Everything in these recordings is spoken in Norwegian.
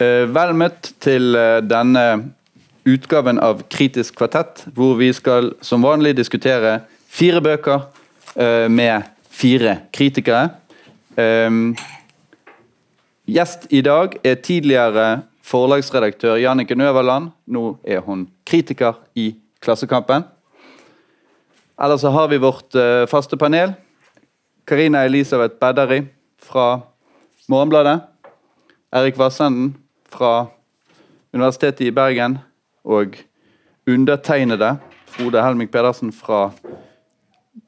Eh, vel møtt til eh, denne utgaven av Kritisk kvartett, hvor vi skal som vanlig diskutere fire bøker eh, med fire kritikere. Gjest i dag er tidligere forlagsredaktør Jannike Nøverland. Nå er hun kritiker i Klassekampen. Ellers har vi vårt faste panel. Karina Elisabeth Bedderi fra Morgenbladet. Erik Vassenden fra Universitetet i Bergen og undertegnede Frode Helmik Pedersen fra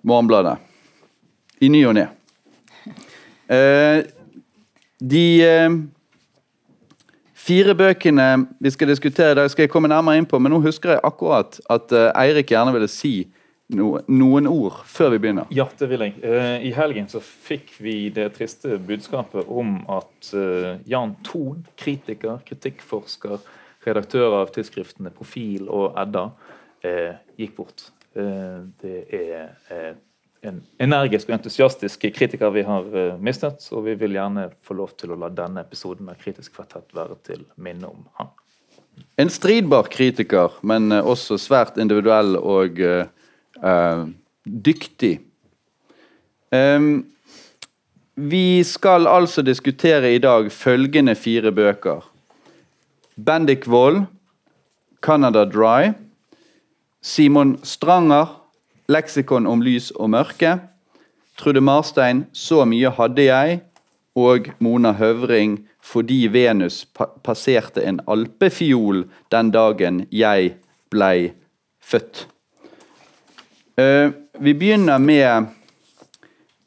Morgenbladet. I ny og ne. Eh, de eh, fire bøkene vi skal diskutere i dag, skal jeg komme nærmere inn på, men nå husker jeg akkurat at eh, Eirik gjerne ville si noen ord før vi begynner? Ja, det vil jeg. Eh, I helgen så fikk vi det triste budskapet om at eh, Jan Thon, kritiker, kritikkforsker, redaktør av tidsskriftene Profil og Edda, eh, gikk bort. Det er en energisk og entusiastisk kritiker vi har mistet, og vi vil gjerne få lov til å la denne episoden av Kritisk kvartett være til minne om han. En stridbar kritiker, men også svært individuell og uh, uh, dyktig. Um, vi skal altså diskutere i dag følgende fire bøker. Bendik Wold, 'Canada Dry', Simon Stranger, 'Leksikon om lys og mørke', Trude Marstein, 'Så mye hadde jeg', og Mona Høvring, 'Fordi Venus passerte en alpefiol den dagen jeg blei født'. Uh, vi begynner med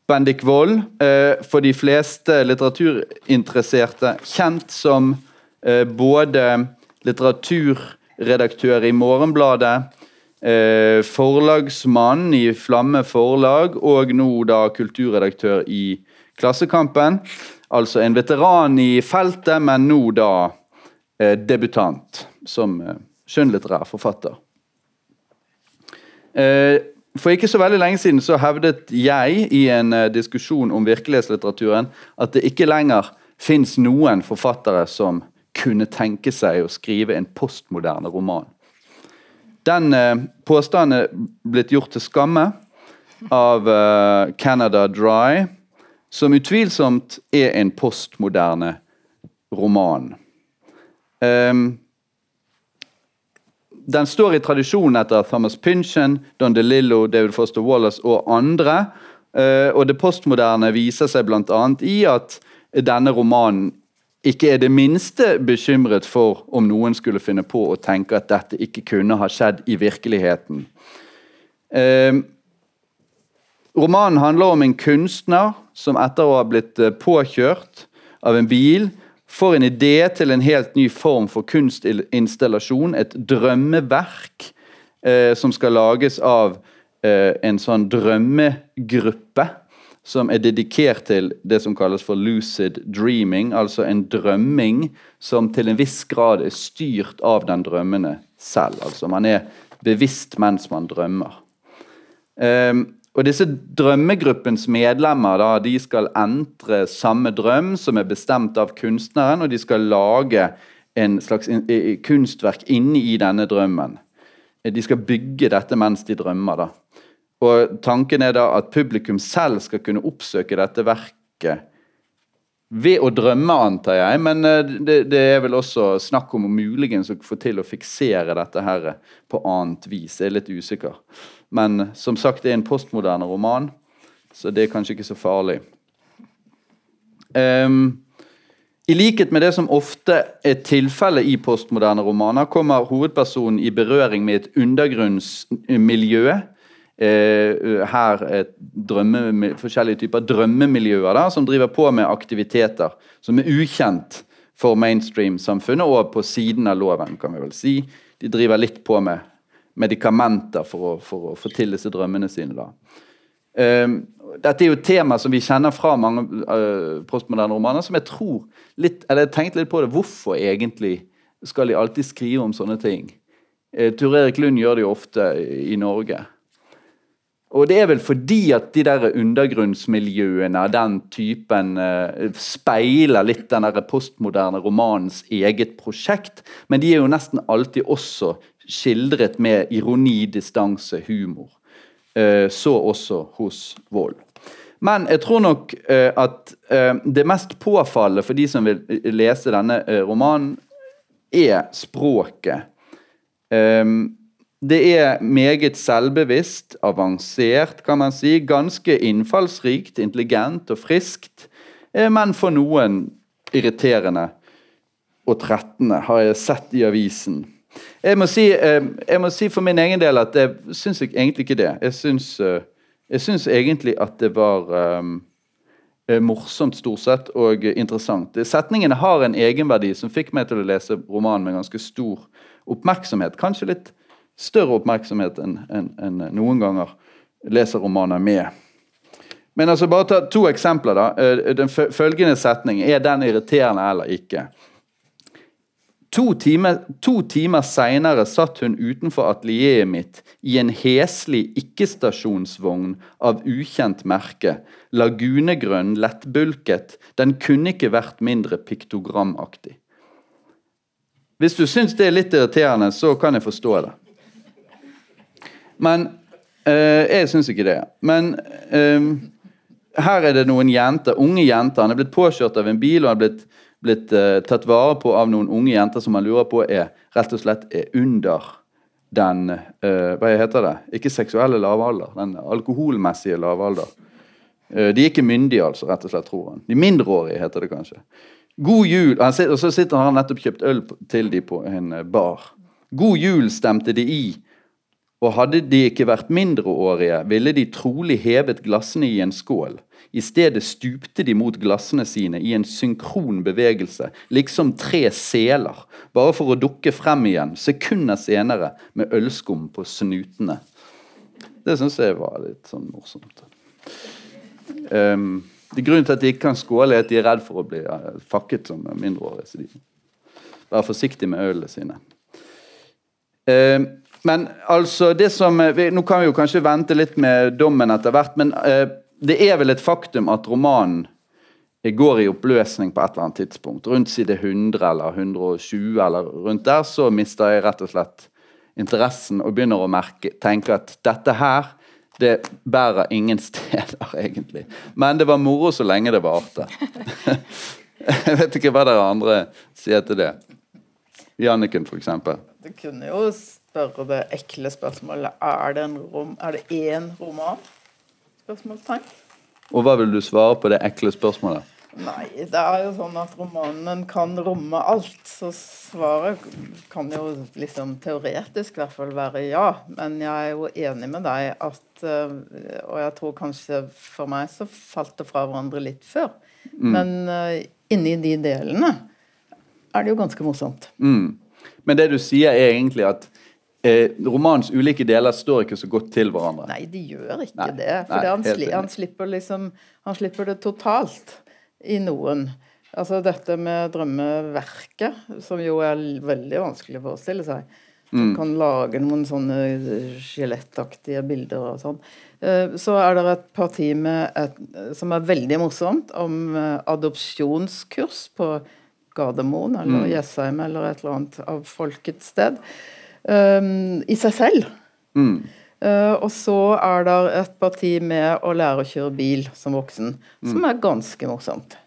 Bendik Wold. Uh, for de fleste litteraturinteresserte kjent som uh, både litteraturredaktør i Morgenbladet, forlagsmann i Flamme forlag og nå da kulturredaktør i Klassekampen. Altså en veteran i feltet, men nå da debutant som skjønnlitterær forfatter. Eh, for ikke så veldig lenge siden så hevdet jeg i en uh, diskusjon om virkelighetslitteraturen at det ikke lenger fins noen forfattere som kunne tenke seg å skrive en postmoderne roman. Den uh, påstanden er blitt gjort til skamme av uh, Canada Dry, som utvilsomt er en postmoderne roman. Um, den står i tradisjonen etter Thomas Pynchon, Don DeLillo, David Foster Wallace og andre. Uh, og det postmoderne viser seg bl.a. i at denne romanen ikke er det minste bekymret for om noen skulle finne på å tenke at dette ikke kunne ha skjedd i virkeligheten. Eh, romanen handler om en kunstner som etter å ha blitt eh, påkjørt av en bil får en idé til en helt ny form for kunstinstallasjon. Et drømmeverk eh, som skal lages av eh, en sånn drømmegruppe som er dedikert til det som kalles for lucid dreaming, altså en drømming som til en viss grad er styrt av den drømmende selv. Altså man er bevisst mens man drømmer. Um, og disse Drømmegruppens medlemmer da, de skal entre samme drøm, som er bestemt av kunstneren, og de skal lage en slags kunstverk inni denne drømmen. De skal bygge dette mens de drømmer. da. Og Tanken er da at publikum selv skal kunne oppsøke dette verket ved å drømme, antar jeg, men eh, det, det er vel også snakk om å muligens få til å fiksere dette her på annet vis. Jeg er litt usikker. Men som sagt, det er en postmoderne roman, så det er kanskje ikke så farlig. Um, I likhet med det som ofte er tilfellet i postmoderne romaner, kommer hovedpersonen i berøring med et undergrunnsmiljø. Uh, her et drømme, forskjellige typer drømmemiljøer da, som driver på med aktiviteter som er ukjent for mainstream-samfunnet og på siden av loven, kan vi vel si. De driver litt på med medikamenter for å, for å, få til disse drømmene sine. da. Um, dette er jo et tema som vi kjenner fra mange uh, postmoderne romaner. som jeg tror litt, eller jeg tenkte litt på det, Hvorfor egentlig skal de alltid skrive om sånne ting? Uh, Tur Erik Lund gjør det jo ofte i Norge. Og det er vel fordi at de der undergrunnsmiljøene av den typen eh, speiler litt den der postmoderne romanens eget prosjekt, men de er jo nesten alltid også skildret med ironi, distanse, humor. Eh, så også hos Wold. Men jeg tror nok eh, at eh, det mest påfallende for de som vil lese denne romanen, er språket. Det er meget selvbevisst, avansert, kan man si. Ganske innfallsrikt, intelligent og friskt. Men for noen irriterende og trettende, har jeg sett i avisen. Jeg må si, eh, jeg må si for min egen del at jeg syns egentlig ikke det. Jeg syns, eh, jeg syns egentlig at det var um, morsomt stort sett og interessant. Setningene har en egenverdi som fikk meg til å lese romanen med ganske stor oppmerksomhet. Kanskje litt større oppmerksomhet enn en, en noen ganger leser romaner med. Men altså bare ta to eksempler. da. Eh, den følgende setning, er den irriterende eller ikke? To timer, to timer seinere satt hun utenfor atelieret mitt i en heslig ikke-stasjonsvogn av ukjent merke. Lagunegrønn, lettbulket. Den kunne ikke vært mindre piktogramaktig. Hvis du syns det er litt irriterende, så kan jeg forstå det. Men øh, jeg syns ikke det. Men øh, her er det noen jenter, unge jenter. Han er blitt påkjørt av en bil og han er blitt, blitt uh, tatt vare på av noen unge jenter som man lurer på er rett og slett er under den uh, Hva heter det? Ikke seksuelle lavalder, den alkoholmessige lavalder. Uh, de er ikke myndige, altså, rett og slett, tror han. De mindreårige, heter det kanskje. God jul, Og så sitter han nettopp kjøpt øl til de på en bar. God jul stemte de i og hadde de ikke vært mindreårige, ville de trolig hevet glassene i en skål. I stedet stupte de mot glassene sine i en synkron bevegelse, liksom tre seler, bare for å dukke frem igjen sekunder senere med ølskum på snutene. Det syns jeg var litt sånn morsomt. Um, Grunnen til at de ikke kan skåle, er at de er redd for å bli uh, fakket som mindreårige. Så de Vær forsiktige med ølene sine. Um, men altså, det som, vi, Nå kan vi jo kanskje vente litt med dommen etter hvert, men eh, det er vel et faktum at romanen går i oppløsning på et eller annet tidspunkt. Rundt side 100 eller 120 eller rundt der, så mister jeg rett og slett interessen og begynner å merke, tenke at dette her det bærer ingen steder, egentlig. Men det var moro så lenge det varte. jeg vet ikke hva dere andre sier til det. Janniken, f.eks. Du kunne jo spørre det ekle spørsmålet er det, en rom, er det én roman? Spørsmålstegn. Og hva vil du svare på det ekle spørsmålet? Nei, det er jo sånn at romanen kan romme alt. Så svaret kan jo liksom teoretisk i hvert fall være ja. Men jeg er jo enig med deg at eh, Og jeg tror kanskje for meg så falt det fra hverandre litt før. Mm. Men uh, inni de delene er det jo ganske morsomt. Mm. Men det du sier, er egentlig at eh, romanens ulike deler står ikke så godt til hverandre. Nei, de gjør ikke nei, det. For nei, han, sli, han, slipper liksom, han slipper det totalt i noen. Altså dette med drømmeverket, som jo er veldig vanskelig å forestille seg. Som mm. kan lage noen sånne skjelettaktige bilder og sånn. Eh, så er det et parti et, som er veldig morsomt, om eh, adopsjonskurs på Gardermoen eller mm. Jessheim eller et eller annet av folkets sted um, i seg selv. Mm. Uh, og så er det et parti med å lære å kjøre bil som voksen, mm. som er ganske morsomt.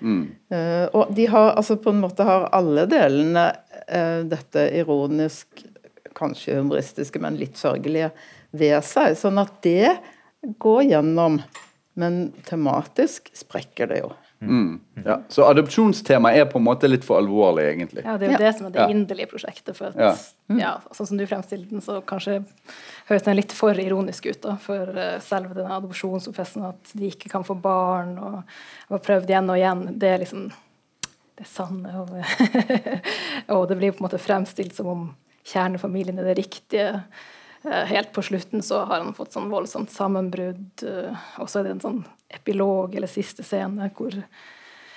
Mm. Uh, og de har altså på en måte har alle delene uh, dette ironisk, kanskje humoristiske, men litt sørgelige ved seg. Sånn at det går gjennom. Men tematisk sprekker det jo. Mm. Ja. Så adopsjonstemaet er på en måte litt for alvorlig, egentlig. Ja, det er jo det som er det ja. inderlige prosjektet. For at, mm. ja. sånn som du fremstiller den, så kanskje høres den litt for ironisk ut. da, For uh, selve denne adopsjonsprosessen, at de ikke kan få barn, og har prøvd igjen og igjen, det er liksom det sanne. Og, og det blir på en måte fremstilt som om kjernefamilien er det riktige. Uh, helt på slutten så har han fått sånn voldsomt sammenbrudd. uh, og så er det en sånn epilog eller siste scene hvor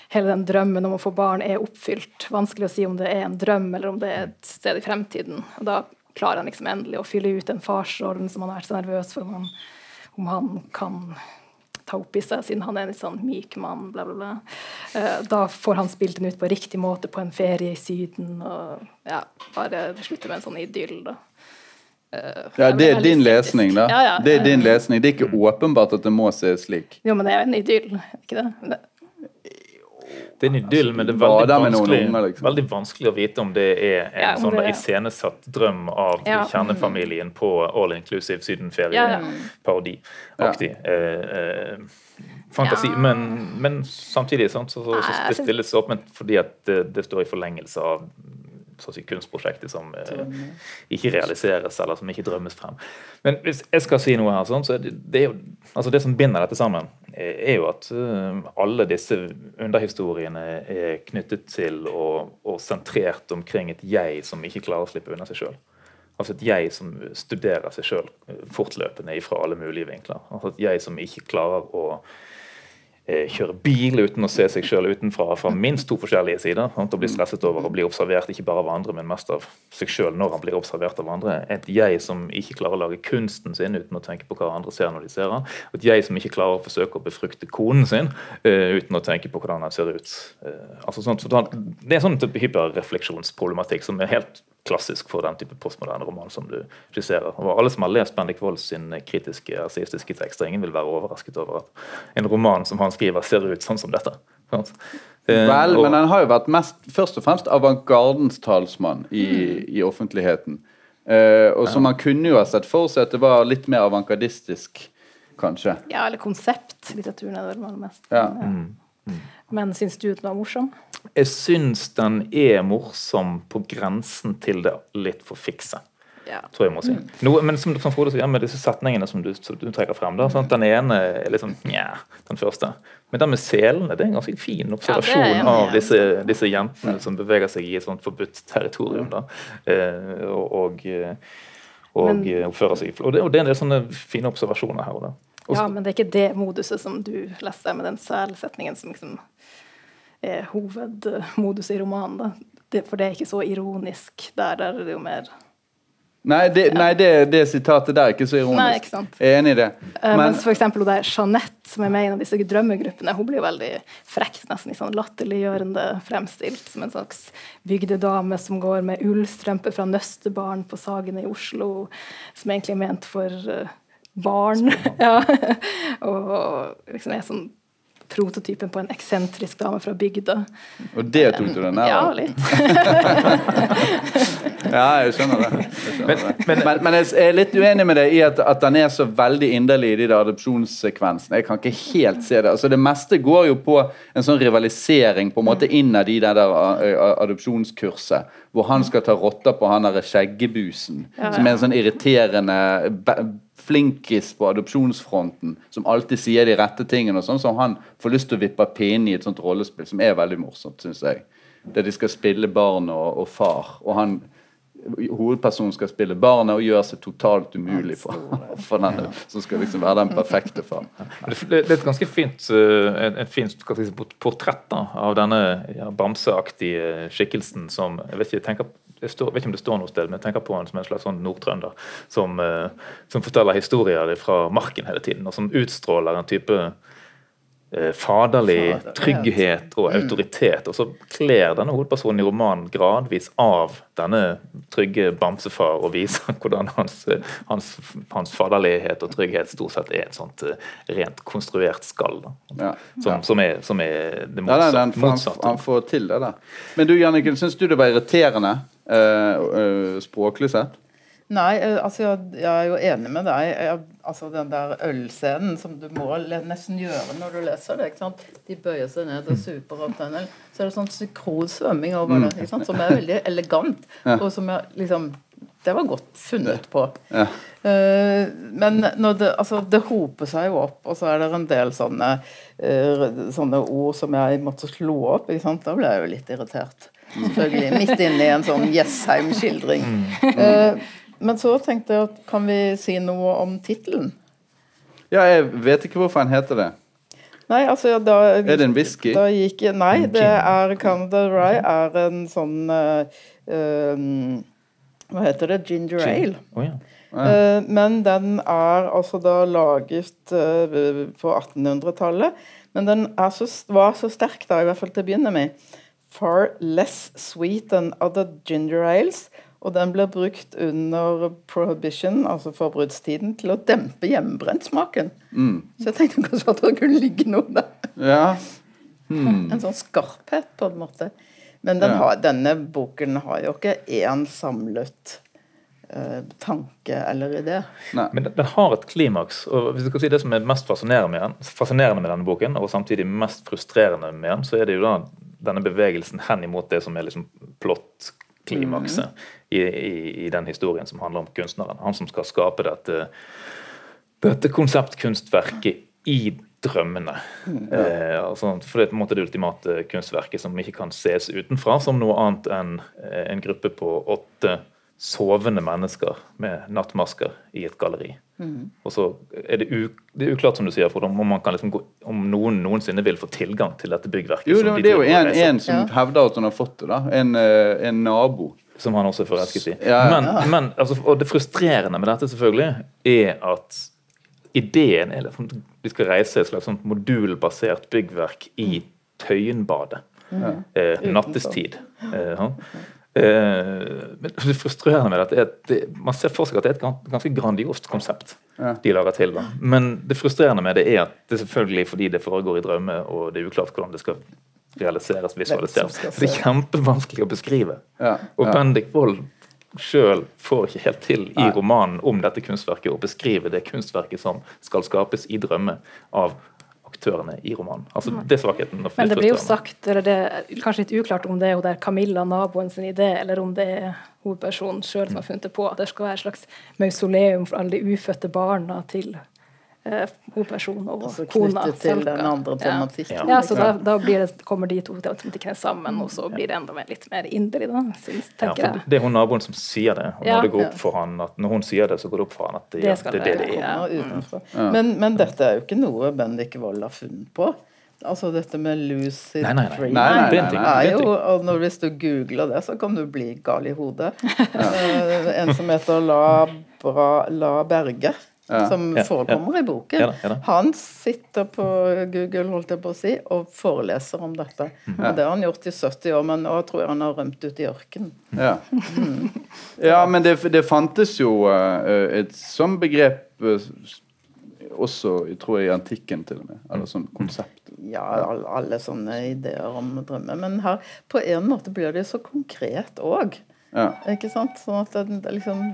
hele den drømmen om å få barn er oppfylt. Vanskelig å si om det er en drøm eller om det er et sted i fremtiden. Og da klarer han liksom endelig å fylle ut den farsrollen som han har vært så nervøs for om han, om han kan ta opp i seg, siden han er en litt sånn myk mann, bla, bla, bla. Uh, da får han spilt den ut på riktig måte på en ferie i Syden, og ja, bare slutter med en sånn idyll, da. Uh, ja, Det er din lesning, da. Ja, ja. Det er din lesning. Det er ikke åpenbart at det må se slik. Jo, men det er jo en idyll, ikke det? Det er en idyll, men det er veldig vanskelig, unger, liksom. veldig vanskelig, å vite om det er en ja, sånn iscenesatt drøm av ja. kjernefamilien på all inclusive sydenferie-parodiaktig ja, eh, eh, fantasi. Men, men, samtidig sant, så, så, så, det stilles åpent fordi at det, det står i forlengelse av si, kunstprosjektet som eh, ikke realiseres, eller som ikke drømmes frem. Men hvis jeg skal si noe her, sånn, så det, det, jo, altså det som binder dette sammen, er jo at uh, alle disse underhistoriene er knyttet til og, og, sentrert omkring et jeg som ikke klarer å slippe unna seg sjøl. Altså et jeg som studerer seg sjøl fortløpende fra alle mulige vinkler. Altså et jeg som ikke klarer å Eh, kjøre bil uten å se seg sjøl utenfra fra minst to forskjellige sider. Sant? Og bli stresset over å bli observert ikke bare av andre, men mest av seg sjøl når han blir observert av andre. Et jeg som ikke klarer å lage kunsten sin uten å tenke på hva andre ser når de ser han. Et jeg som ikke klarer å forsøke å befrukte konen sin uh, uten å tenke på hvordan han ser ut. Uh, altså sånt, så det er sånn type hyperrefleksjonsproblematikk som er helt klassisk for den type postmoderne roman som du skisserer. Og alle som har lest Bendik Wold sin kritiske rasistiske tekster, ingen vil være overrasket over at en roman som han skriver, ser ut sånn som dette. Eh, Vel, og, men han har jo vært mest, først og fremst avantgardens talsmann i, mm. i offentligheten. Uh, og som man kunne jo ha sett for seg at det var litt mer avantgardistisk, kanskje. Ja, eller konsept. Litteraturen er det vel mest. Ja. ja. Mm. Mm. Men syns du den var morsom? Jeg syns den er morsom på grensen til det litt for fikse. Ja. tror jeg må si. Noe, men som, som Frode sier, med disse setningene som du, som du trekker frem, da, sånn, den ene er sånn nja, den første. Men den med selene det er en ganske fin observasjon ja, av disse, disse, jentene som beveger seg i et sånt forbudt territorium. da, eh, og, og, og men, oppfører seg og det, og det er en del sånne fine observasjoner her. og da. Ja, men det er ikke det moduset som du leser med den selsetningen som liksom er hovedmoduset i romanen. Det, for det er ikke så ironisk der. Der er det jo mer Nei, det, nei det, det, sitatet der er ikke så ironisk. Nei, ikke sant? Jeg er enig i det. Uh, Men, mens for eksempel det er Jeanette, som er med i en av disse drømmegruppene, hun blir veldig frekk, nesten i sånn latterliggjørende fremstilt. Som en slags bygdedame som går med ullstrømper fra nøstebarn på Sagene i Oslo, som egentlig er ment for uh, barn. ja. og liksom er sånn prototypen på en eksentrisk dame fra bygda. Og det tok du den der? Ja, litt. ja, jeg skjønner det. Jeg skjønner men, det. Men, men, men, jeg er litt uenig med deg i at, at den er så veldig inderlig i de der adopsjonssekvensene. Jeg kan ikke helt se det. Altså, det meste går jo på en sånn rivalisering på en måte innad i det der adopsjonskurset, hvor han skal ta rotter på han derre skjeggebusen, ja, ja. som er en sånn irriterende flinkis på adopsjonsfronten, som alltid sier de rette tingene, og sånn, så han får lyst til å vippe pinnen i et sånt rollespill, som er veldig morsomt, syns jeg. Der de skal spille barn og, og far. og han hovedpersonen skal spille barnet og gjøre seg totalt umulig for, for den som skal liksom være den perfekte far. Det er et ganske fint, et, et fint si, portrett da, av denne ja, bamseaktige skikkelsen som jeg vet ikke, jeg tenker jeg står, vet ikke om det står noe sted, men jeg tenker på han som en slags sånn nordtrønder som, uh, som forteller historier fra marken hele tiden, og som utstråler en type faderlig trygghet og mm. autoritet. Og så kler denne hovedpersonen i romanen gradvis av denne trygge bamsefar og viser hvordan hans, hans, hans faderlighet og trygghet stort sett er et sånt uh, rent konstruert skall. Ja. Som, som, er, som, er, det motsatte. Ja, han, han, får til det da. Men du Janniken, syns du det var irriterende? uh, språklig sett? Nei, eh, altså jeg, jeg, er jo enig med deg. Jeg, altså Den der ølscenen som du må nesten gjøre når du leser det. ikke sant? De bøyer seg ned og super opp den Så er det sånn synkronsvømming over det, ikke sant? som er veldig elegant. Ja. Og som jeg liksom Det var godt funnet på. Ja. Uh, men det, altså, det hoper seg jo opp, og så er det en del sånne, uh, sånne ord som jeg måtte slå opp. ikke sant? Da ble jeg jo litt irritert. Selvfølgelig. Midt inne i en sånn Jessheim-skildring. Uh, men så tenkte jeg at kan vi si noe om tittelen? Ja, jeg vet ikke hvorfor han heter det. Nei, altså da, Er det en whisky? Da gikk, nei, det er Canada Rye er en sånn uh, um, Hva heter det? Ginger ale. Oh, ja. uh, Men den er altså da laget på 1800-tallet. Men den så, var så sterk, da, i hvert fall til å begynne med. Far less sweet than other ginger ales. Og den ble brukt under prohibition, altså forbudstiden, til å dempe hjemmebrentsmaken. Mm. Så jeg tenkte kanskje at det kunne ligge noe der. Ja. Hmm. En sånn skarphet, på en måte. Men den har, denne boken har jo ikke én samlet eh, tanke eller idé. Nei. Men den, har et klimaks. og hvis du kan si Det som er mest fascinerende med, den, fascinerende med denne boken, og samtidig mest frustrerende med den, så er det jo da denne bevegelsen hen imot det som er liksom plott klimakset mm. i, i, i, den historien som handler om kunstneren. Han som skal skape dette, dette konseptkunstverket i drømmene. Mm. Eh, altså, for det er på en måte det ultimate kunstverket som ikke kan ses utenfra som noe annet enn eh, en gruppe på åtte sovende mennesker med nattmasker i et galleri. Mm. Og så er det, u, det er uklart, som du sier, for om, man kan liksom gå, om noen noensinne vil få tilgang til dette byggverket. Jo, det, de det er jo en, en som ja. hevder at han har fått det. da, En, eh, en nabo. Som han også er forelsket i. Ja, ja. Men, men altså, og det frustrerende med dette selvfølgelig er at ideen er at vi skal reise et slags sånt modulbasert byggverk i Tøyenbadet. Mm. Eh, nattestid. Eh, men det frustrerende med dette er at det, man ser for seg at det er et ganske grandiost konsept ja. de lager til. Da. Men det frustrerende med det er at det er selvfølgelig fordi det foregår i drømme, og det er uklart hvordan det skal realiseres, visualiseres. Det er kjempevanskelig å beskrive. Ja. Og ja. Bendik Wold sjøl får ikke helt til i romanen om dette kunstverket å beskrive det kunstverket som skal skapes i drømme av aktørene i romanen. Altså det er svakheten. Men det blir jo sagt, eller det er kanskje litt uklart om det er der Camilla, naboen sin idé, eller om det er hovedpersonen sjøl som har funnet på at det skal være et slags mausoleum for alle de ufødte barna til hovedpersonen og altså, kona. Knyttet til den andre tematikken. Ja, ja så da, da det, kommer de to tematikkene sammen, og så blir det enda mer, litt mer inderlig, da, synes, tenker ja, Det er hun naboen som sier det, og når, det går opp for han at, når hun sier det, så går det opp for han at det, det, det, det, det er. Mm. Men, men, dette er jo ikke noe Bendik Wold har funnet på. Altså dette med lucid nei, nei, nei. dream nei, nei, nei, nei, jo, og når, Hvis du googler det, så kan du bli gal i hodet. uh, en som heter La, Bra, La Berge ja. Som forekommer i boken. Han sitter på Google holdt jeg på å si, og foreleser om dette. Mm. Og Det har han gjort i 70 år, men nå tror jeg han har rømt ut i ørkenen. Ja. Mm. ja, men det, det, fantes jo uh, et sånt begrep Også, også tror jeg, i antikken, til og med. Eller sånn konsept. Ja, alle, alle sånne ideer om drømmer. Men her på en måte blir det jo så konkret òg. Ja. Ikke sant? Sånn at det, det liksom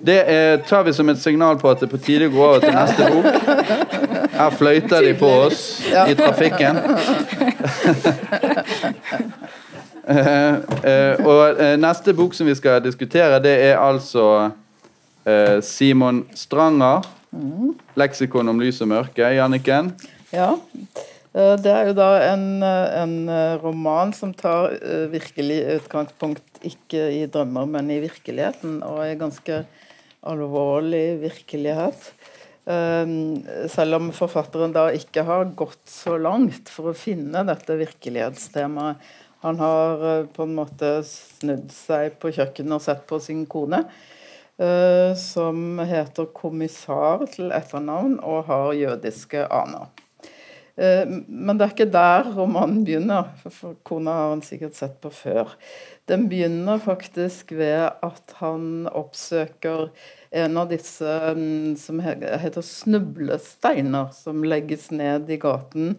det er, tar vi som et signal på at det er på tide å gå over til neste bok. Her fløyter de på oss i trafikken. uh, uh, og uh, neste bok som vi skal diskutere, det er altså Simon Stranger. 'Leksikon om lys og mørke'. Janniken? Ja. Det er jo da en, en roman som tar virkelig utgangspunkt ikke i drømmer, men i virkeligheten, og er ganske alvorlig virkelighet. Ehm, selv om forfatteren da ikke har gått så langt for å finne dette virkelighetstemaet. Han har eh, på en måte snudd seg på kjøkkenet og sett på sin kone, eh, som heter kommissar til etternavn og har jødiske aner. Ehm, men det er ikke der romanen begynner, for kona har han sikkert sett på før. Den begynner faktisk ved at han oppsøker en av disse mm, som heter snublesteiner, som legges ned i gaten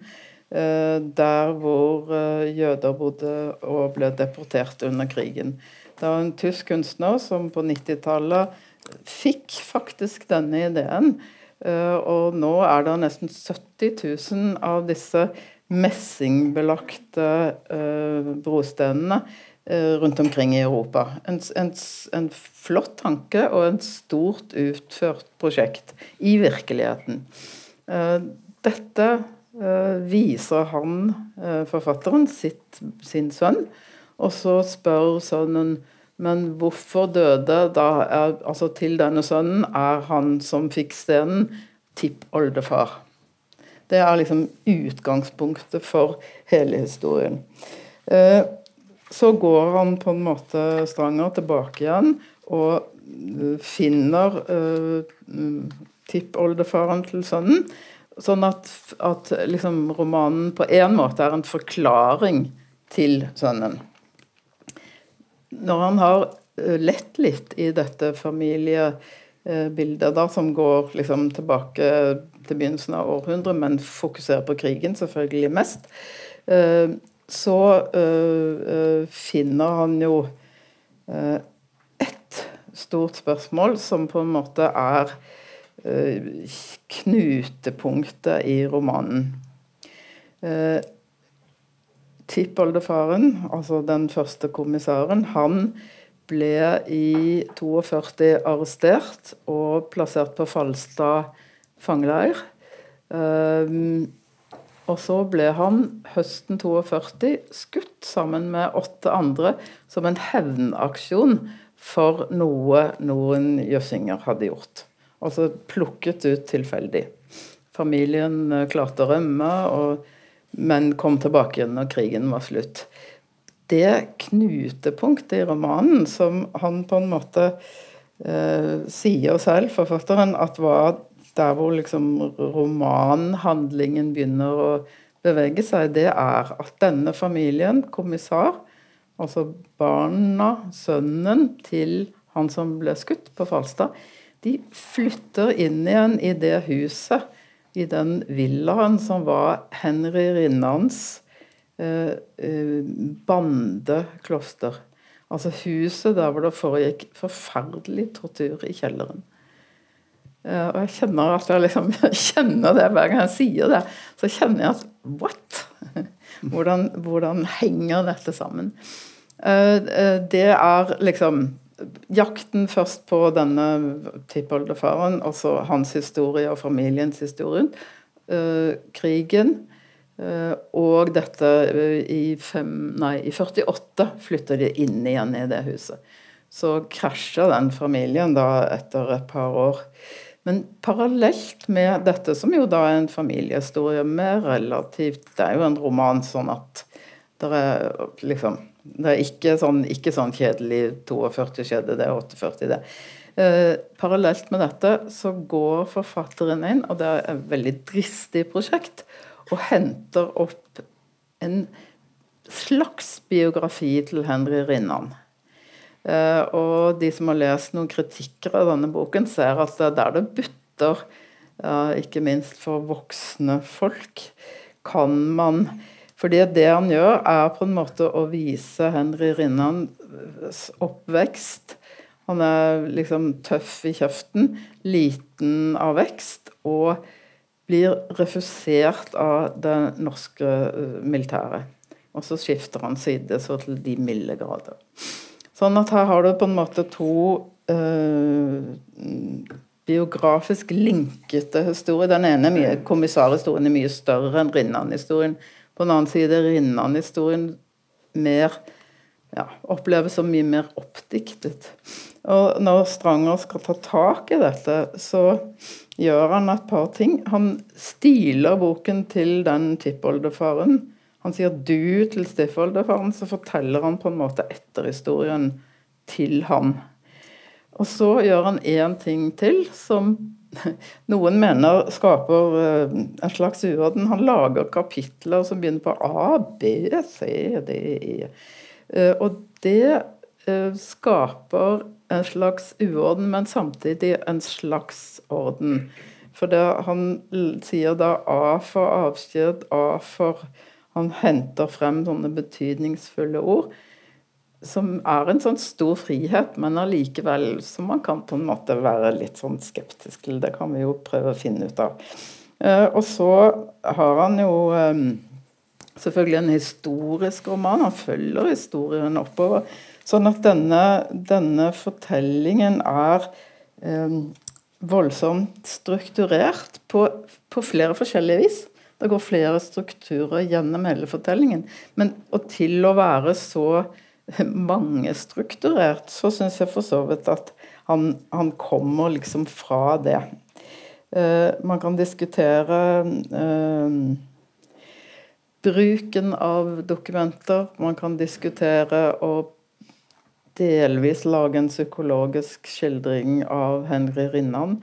eh, der hvor eh, jøder bodde og ble deportert under krigen. Det var en tysk kunstner som på 90-tallet fikk faktisk denne ideen. Eh, og nå er det nesten 70 000 av disse messingbelagte brostenene Eh, rundt omkring i Europa. En, en, en, flott tanke og en stort utført prosjekt i virkeligheten. Eh, dette eh, viser han, forfatteren, sitt, sin sønn, og så spør sønnen men hvorfor døde da er, altså Til denne sønnen er han som fikk stenen, tippoldefar. Det er liksom utgangspunktet for hele historien. Eh, så går han på en måte Stranger tilbake igjen og finner tippoldefaren til sønnen. Sånn at, at liksom, romanen på en måte er en forklaring til sønnen. Når han har lett litt i dette familiebildet, da, som går liksom tilbake til begynnelsen av århundret, men fokuserer på krigen selvfølgelig mest, så finner han jo ett stort spørsmål som på en måte er knutepunktet i romanen. Tippoldefaren, altså den første kommissæren, han ble i 42 arrestert og plassert på Falstad fangeleir. Um, og så ble han høsten 42 skutt sammen med åtte andre som en hevnaksjon for noe noen jøssinger hadde gjort. Altså plukket ut tilfeldig. Familien eh, klarte å rømme, og, men kom tilbake igjen når krigen var slutt. Det knutepunktet i romanen som han på en måte eh, sier selv, forfatteren, at var der hvor liksom romanhandlingen begynner å bevege seg, det er at denne familien, kommissar, altså barna, sønnen til han som ble skutt på Falstad, de flytter inn igjen i det huset, i den villaen som var Henry Rinnans eh, eh, bandekloster. Altså huset der hvor det foregikk forferdelig tortur i kjelleren. Eh, og jeg kjenner at jeg liksom kjenner det hver gang jeg sier det. Så kjenner jeg at what? Hvordan, hvordan henger dette sammen? Det er liksom jakten først på denne tippoldefaren, altså hans historie og familiens historie. Uh, krigen. Uh, og dette uh, i, fem, nei, i 48 flytter de inn igjen i det huset. Så krasjer den familien da etter et par år. Men parallelt med dette, som jo da er en familiehistorie med relativt Det er jo en roman, sånn at det er liksom det er ikke sånn, ikke sånn kjedelig 42 skjedde det, 48 det. Eh, parallelt med dette så går forfatteren inn, og det er et veldig dristig prosjekt, og henter opp en slags biografi til Henry Rinnan. Eh, og de som har lest noen kritikker av denne boken, ser at det er der det butter, eh, ikke minst for voksne folk, kan man fordi det han gjør, er på en måte å vise Henry Rinnans oppvekst. Han er liksom tøff i kjeften, liten av vekst, og blir refusert av det norske eh, militæret. Og så skifter han side så til de milde grader. Sånn at her har du på en måte to eh, biografisk linkete historier. Den ene kommissarhistorien er mye større enn Rinnan-historien. På den annen side er Rinnan-historien mer ja, oppleves som mye mer oppdiktet. Og når Stranger skal ta tak i dette, så gjør han et par ting. Han stiler boken til den tippoldefaren. Han sier 'du' til stiffoldefaren, så forteller han på en måte etterhistorien til ham. Og så gjør han én ting til som noen mener skaper eh, en slags uorden. Han lager kapitler som begynner på A, B, C, D, E. Eh, og det eh, skaper en slags uorden, men samtidig en slags orden. For det, han sier da A for avskjed, A for Han henter frem sånne betydningsfulle ord som er en sånn stor frihet, men allikevel som man kan på en måte være litt sånn skeptisk til. Det kan vi jo prøve å finne ut av. Eh, og så har han jo eh, selvfølgelig en historisk roman. Han følger historien oppover. Sånn at denne, denne fortellingen er eh, voldsomt strukturert på, på, flere forskjellige vis. Det går flere strukturer gjennom hele fortellingen. Men og til å være så mangestrukturert, så syns jeg for så vidt at han, han kommer liksom fra det. Uh, man kan diskutere uh, bruken av dokumenter. Man kan diskutere og delvis lage en psykologisk skildring av Henry Rinnan.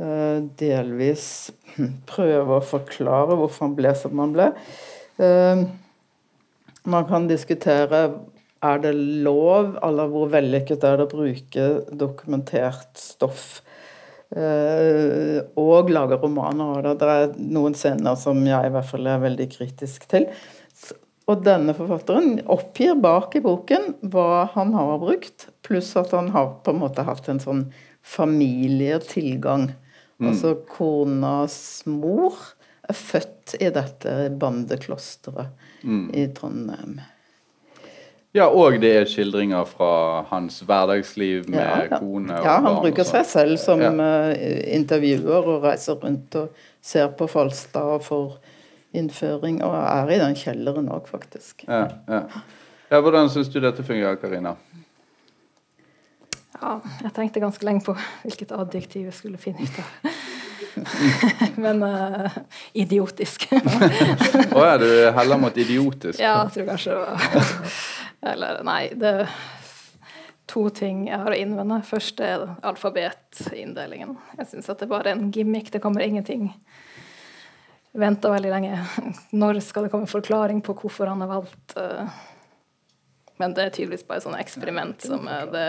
Uh, delvis prøve å forklare hvorfor han ble som han ble. Uh, man kan diskutere er det lov, eller hvor vellykket er det å bruke dokumentert stoff Uh, og lage romaner av det. Det er noen scener som jeg i hvert fall er veldig kritisk til. Og denne forfatteren oppgir bak i boken hva han har brukt, pluss at han har på en måte hatt en sånn familietilgang. Mm. Altså konas mor er født i dette bandeklosteret mm. i Trondheim. Ja, og det er skildringer fra hans hverdagsliv med ja, ja. kone og Ja, han bruker seg selv som ja. uh, intervjuer og reiser rundt og ser på Falstad og får innføring, og er i den kjelleren òg, faktisk. Ja, ja. ja Hvordan syns du dette fungerer, Karina? Ja, jeg tenkte ganske lenge på hvilket adjektiv jeg skulle finne ut av. Men uh, idiotisk. Å oh, ja, du heller mot idiotisk? Ja, jeg tror kanskje det var Eller nei, det er to ting jeg har å innvende. Først er alfabetinndelingen. Jeg syns at det bare er en gimmick. Det kommer ingenting venta veldig lenge. Når skal det komme en forklaring på hvorfor han har valgt uh, Men det er tydeligvis bare et eksperiment som, det,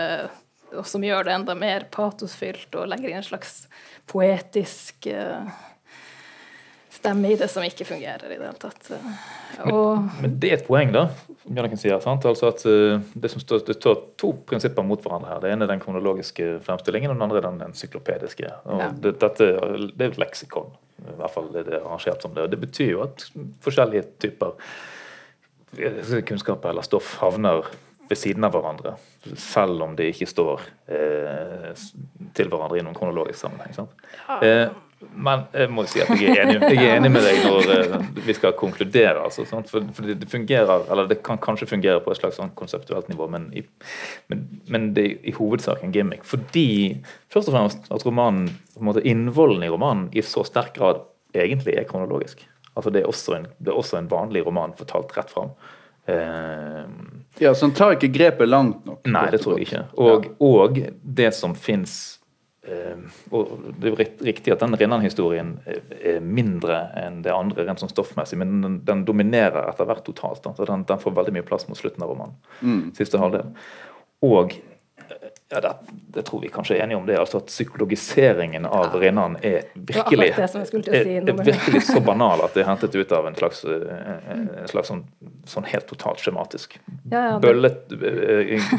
som, gjør det enda mer patosfylt og legger inn en slags poetisk uh, stemme i det som ikke fungerer i det hele tatt. Og, men, men, det er et poeng, da, som sier. Sant? Altså at Det det, står, det, står, to prinsipper mot hverandre her. Det ene er den kronologiske fremstillingen, og den andre er den encyklopediske. Og ja. det, dette, det er et leksikon. I hvert fall er det arrangert som det. og Det betyr jo at forskjellige typer kunnskaper kunnskap eller stoff havner ved siden av hverandre, selv om de ikke står eh, til hverandre i noen kronologisk sammenheng. Eh, men jeg må si at jeg er enig, jeg er enig med deg når eh, vi skal konkludere. Altså, for, for, det fungerer, eller det kan kanskje fungere på et slags sånn konseptuelt nivå, men, i, men, men, det er i hovedsak en gimmick. Fordi først og fremst at romanen, på en måte innvollen i romanen i så sterk grad egentlig er kronologisk. Altså Det er en, er også en vanlig roman fortalt rett fram. Eh, ja, Så han tar ikke grepet langt nok? Nei, det tror jeg ikke. Og, ja. og det som fins eh, og Det er riktig at den Rinnan-historien er mindre enn det andre rent sånn stoffmessig, men den, den dominerer etter hvert totalt. så den, den, får veldig mye plass mot slutten av romanen. Mm. Siste halvdel. Og ja, det, det, tror vi kanskje er enige om det. altså At psykologiseringen av ja. Rinnan er virkelig, si, er, virkelig så banal at det er hentet ut av en slags, eh, en slags sånn, sånn, helt totalt skjematisk. Ja, ja, Bøllet, eh,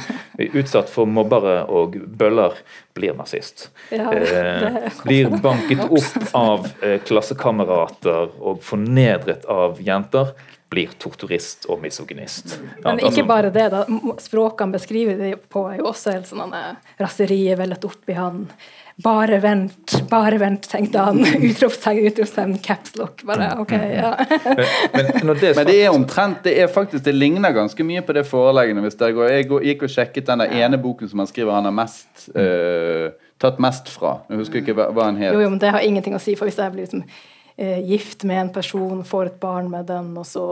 utsatt for mobbere og bøller blir nazist. Eh, blir banket opp av eh, klassekamerater og fornedret av jenter blir torturist og misogynist. Men ikke altså- bare det, da. Språkene beskriver det på er jo også helt sånn raseriet vellet opp i han. Bare vent, bare vent, tenkte han. Utropstegn, utropstegn, capslock. Bare OK, ja. men, men, det, men, det er omtrent Det er faktisk, det ligner ganske mye på det foreleggene. hvis dere går, Jeg gikk og sjekket den der ene boken som han skriver han har mest uh, tatt mest fra. Jeg husker ikke hva, hva han het. Jo, jo, men det har ingenting å si, for hvis jeg blir liksom eh, gift med en person, får et barn med den, og så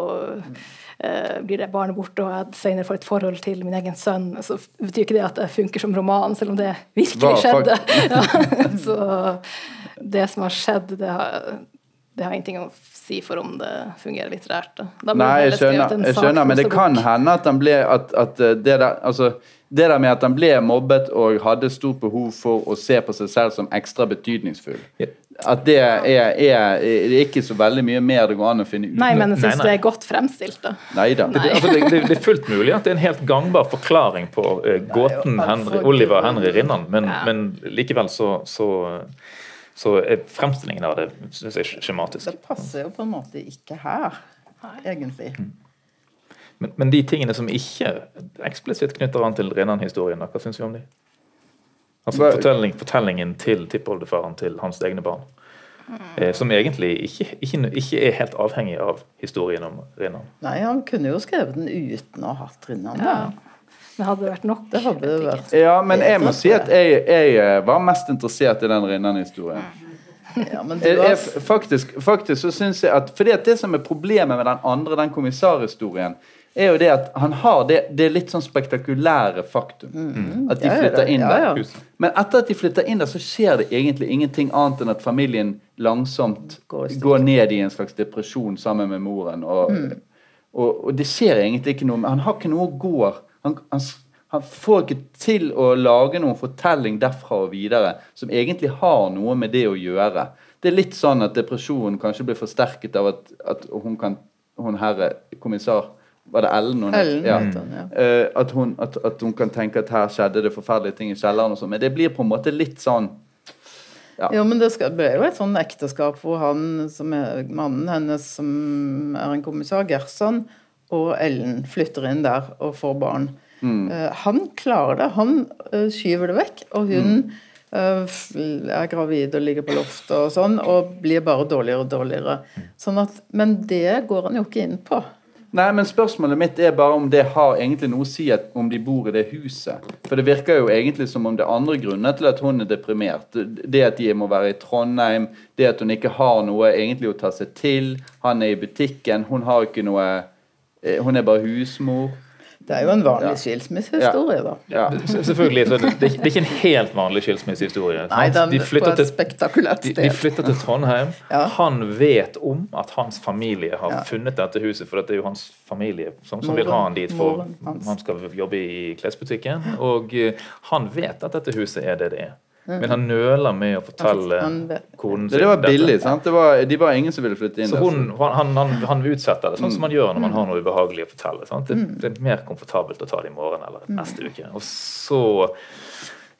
eh, blir det barnet borte, og jeg senere får et forhold til min egen sønn, så betyr ikke det at det funker som roman, selv om det virkelig skjedde. ja, så det som har skjedd, det har, det har ingenting å si for om det fungerer litterært. Nei, jeg skjønner, jeg skjønner men det kan hende at, ble, at, at det der altså det der med at han ble mobbet og hadde stort behov for å se på seg selv som ekstra betydningsfull. At det er, er, er, er ikke så veldig mye mer det går an å finne ut Nei, men jeg syns det er godt fremstilt, da. Neida. Nei. Det, altså, det, det, er fullt mulig at det er en helt gangbar forklaring på uh, gåten Henry, Oliver Henry Rinnan, men, ja. men likevel så, så, så, er fremstillingen av det synes jeg, skjematisk. Det passer jo på en måte ikke her, egentlig. Mm. Men, men, de tingene som ikke eksplisitt knytter an til Rinnan-historien, hva syns vi om de? Altså fortelling, Fortellingen til tippoldefaren til hans egne barn. Eh, som egentlig ikke, ikke, ikke, er helt avhengig av historien om Rinnan. Nei, han kunne jo skrevet den uten å ha hatt Rinnan. Ja. Det hadde vært nok. Det hadde det vært. Ja, men jeg må si at jeg, jeg eh, var mest interessert i den Rinnan-historien. Ja, har... faktisk, faktisk, så syns jeg at fordi at det som er problemet med den andre, den kommissarhistorien, er jo det at han har det, det litt sånn spektakulære faktum. Mm. At de flytter inn ja, der. ja. Men etter at de flytter inn der, så skjer det egentlig ingenting annet enn at familien langsomt Går går ned i en slags depresjon sammen med moren. Og, Mm. og, og det skjer egentlig ikke noe. men Han har ikke noe å gå han, han, han får ikke til å lage noen fortelling derfra og videre som egentlig har noe med det å gjøre. Det er litt sånn at depresjonen kanskje blir forsterket av at, at hun kan hun herre kommissar Var det Ellen hun? Ellen Ja. ja. Eh, at, hun, at, at hun kan tenke at her skjedde det forferdelige ting i kjelleren og sånt. Men det blir på en måte litt sånn Ja. Jo, men det ble jo et sånn ekteskap hvor han, som er mannen hennes, som er en kommissar, Gerson, og Ellen flytter inn der og får barn. Eh, han klarer det. Han eh, skyver det vekk, og hun mm. er gravid og ligger på loftet og sånn, og blir bare dårligere og dårligere. Sånn at, men det går han jo ikke inn på. Nei, men spørsmålet mitt er bare om det har egentlig noe å si om de bor i det huset. For det virker jo egentlig som om det er andre grunner til at hun er deprimert. Det at de må være i Trondheim, det at hun ikke har noe egentlig å ta seg til. Han er i butikken, hun har ikke noe eh, Hun er bare husmor. Det er jo en vanlig skilsmissehistorie, da. Ja. Selvfølgelig, så det, det er ikke en helt vanlig skilsmissehistorie. Nei, den De flytter til de, de flytter til Trondheim. Ja. Han vet om at hans familie har Ja. funnet dette huset, for det er jo hans familie som, som vil ha han dit for han skal jobbe i klesbutikken. Og eh, han vet at dette huset er det det er. Men han nøler med å fortelle konen Det, det var dette. billig, sant? Det var, de var ingen som ville flytte inn Så hun, han, han, han utsetter det, sånn som man gjør når man har noe ubehagelig å fortelle. Sant? Det, Mm. det er mer komfortabelt å ta det i morgen eller neste uke. Og så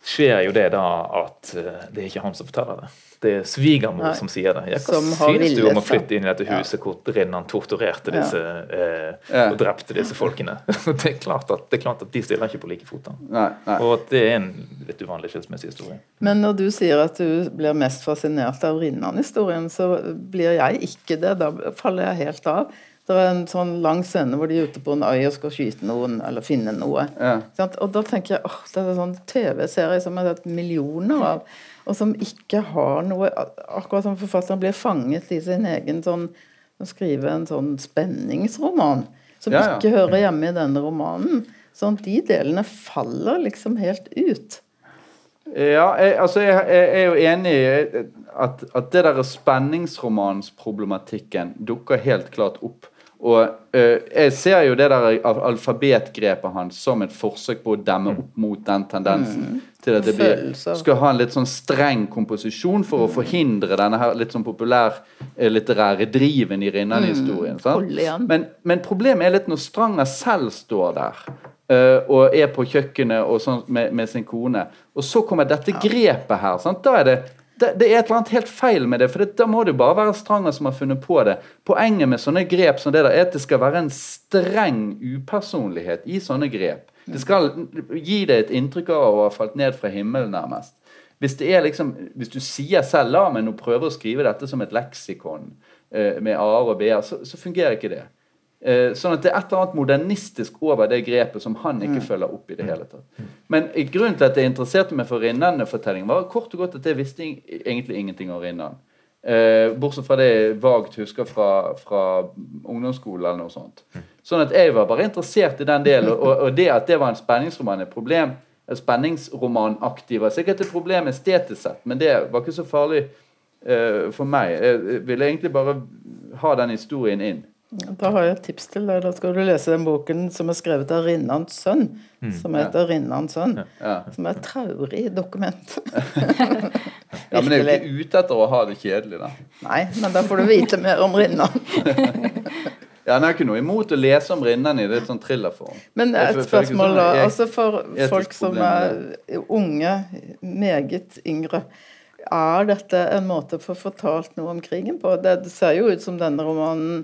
skjer jo det da at eh, det er ikke han som forteller det. Det er svigermor Nei. som sier det. Jeg, hva Som synes du om å flytte inn i dette huset hvor Rinnan torturerte Ja. disse eh, Ja. og drepte disse folkene? det, er klart at, det er klart at de stiller ikke på like fot. Og at det er en litt uvanlig skilsmissehistorie. Men når du sier at du blir mest fascinert av Rinnan-historien, så blir jeg ikke det. Da faller jeg helt av. Det er en sånn lang scene hvor de er ute på en øy og skal skyte noen eller finne noe. Ja. Og da tenker jeg åh, det er en sånn TV-serie som jeg har sett millioner av, og som ikke har noe Akkurat som forfatteren blir fanget i sin egen sånn Å skrive en sånn spenningsroman som Ja, ja. ikke hører hjemme i denne romanen. Sånn at de delene faller liksom helt ut. Ja, jeg, altså jeg, jeg er jo enig i at, at det der spenningsromansproblematikken dukker helt klart opp. Og eh, jeg ser jo det der alfabetgrepet hans som et forsøk på å demme opp mot den tendensen. Til at det blir, skal ha en litt sånn streng komposisjon for å forhindre denne her litt sånn populær eh, driven i Rinnan-historien. Mm. Men, men problemet er litt når Stranger selv står der eh, og er på kjøkkenet og sånn med, med sin kone, og så kommer dette grepet her. Sant? Da er det, det, det er et eller annet helt feil med det, for det, da må det jo bare være Stranger som har funnet på det. Poenget med sånne grep som det der er at det skal være en streng upersonlighet i sånne grep. Det skal gi deg et inntrykk av å ha falt ned fra himmelen, nærmest. Hvis, det er liksom, hvis du sier selv la meg nå prøve å skrive dette som et leksikon eh, med a-er og b-er, så, så fungerer ikke det. Eh, sånn at det er et eller annet modernistisk over det grepet som han ikke følger opp i det hele tatt. Men grunnen til at jeg interesserte meg for Rinnan-fortellingen, var kort og godt at jeg visste egentlig ingenting om Rinnan. Eh, bortsett fra det jeg vagt husker fra, fra ungdomsskolen eller noe sånt. Sånn at jeg var bare interessert i den delen, og, og det at det var en spenningsroman, et problem spenningsromanaktig var sikkert et problem estetisk sett, men det var ikke så farlig uh, for meg. Jeg ville egentlig bare ha den historien inn. Da har jeg et tips til deg. Da skal du lese den boken som er skrevet av Rinnans sønn. Som heter Rinnans sønn. Ja. Som er et traurig dokument. Ja, men jeg er jo ikke ute etter å ha det kjedelig, da. Nei, men da får du vite mer om Rinnan. Ja, Jeg har ikke noe imot å lese om Rinnan i litt sånn thrillerform. Men et spørsmål, sånn da. Altså for folk som er unge, meget yngre. Er dette en måte for å få fortalt noe om krigen på? Det ser jo ut som denne romanen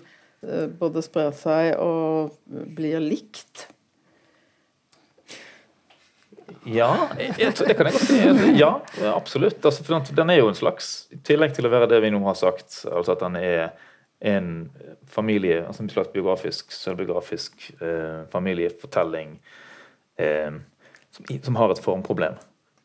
både sprer seg og blir likt. Ja, jeg, jeg, det kan jeg godt si. Ja, absolutt. Altså, for den- den er jo en slags I tillegg til å være det vi nå har sagt, altså at den er en familie, altså en slags biografisk, selvbiografisk eh, familiefortelling eh, som, som har et formproblem.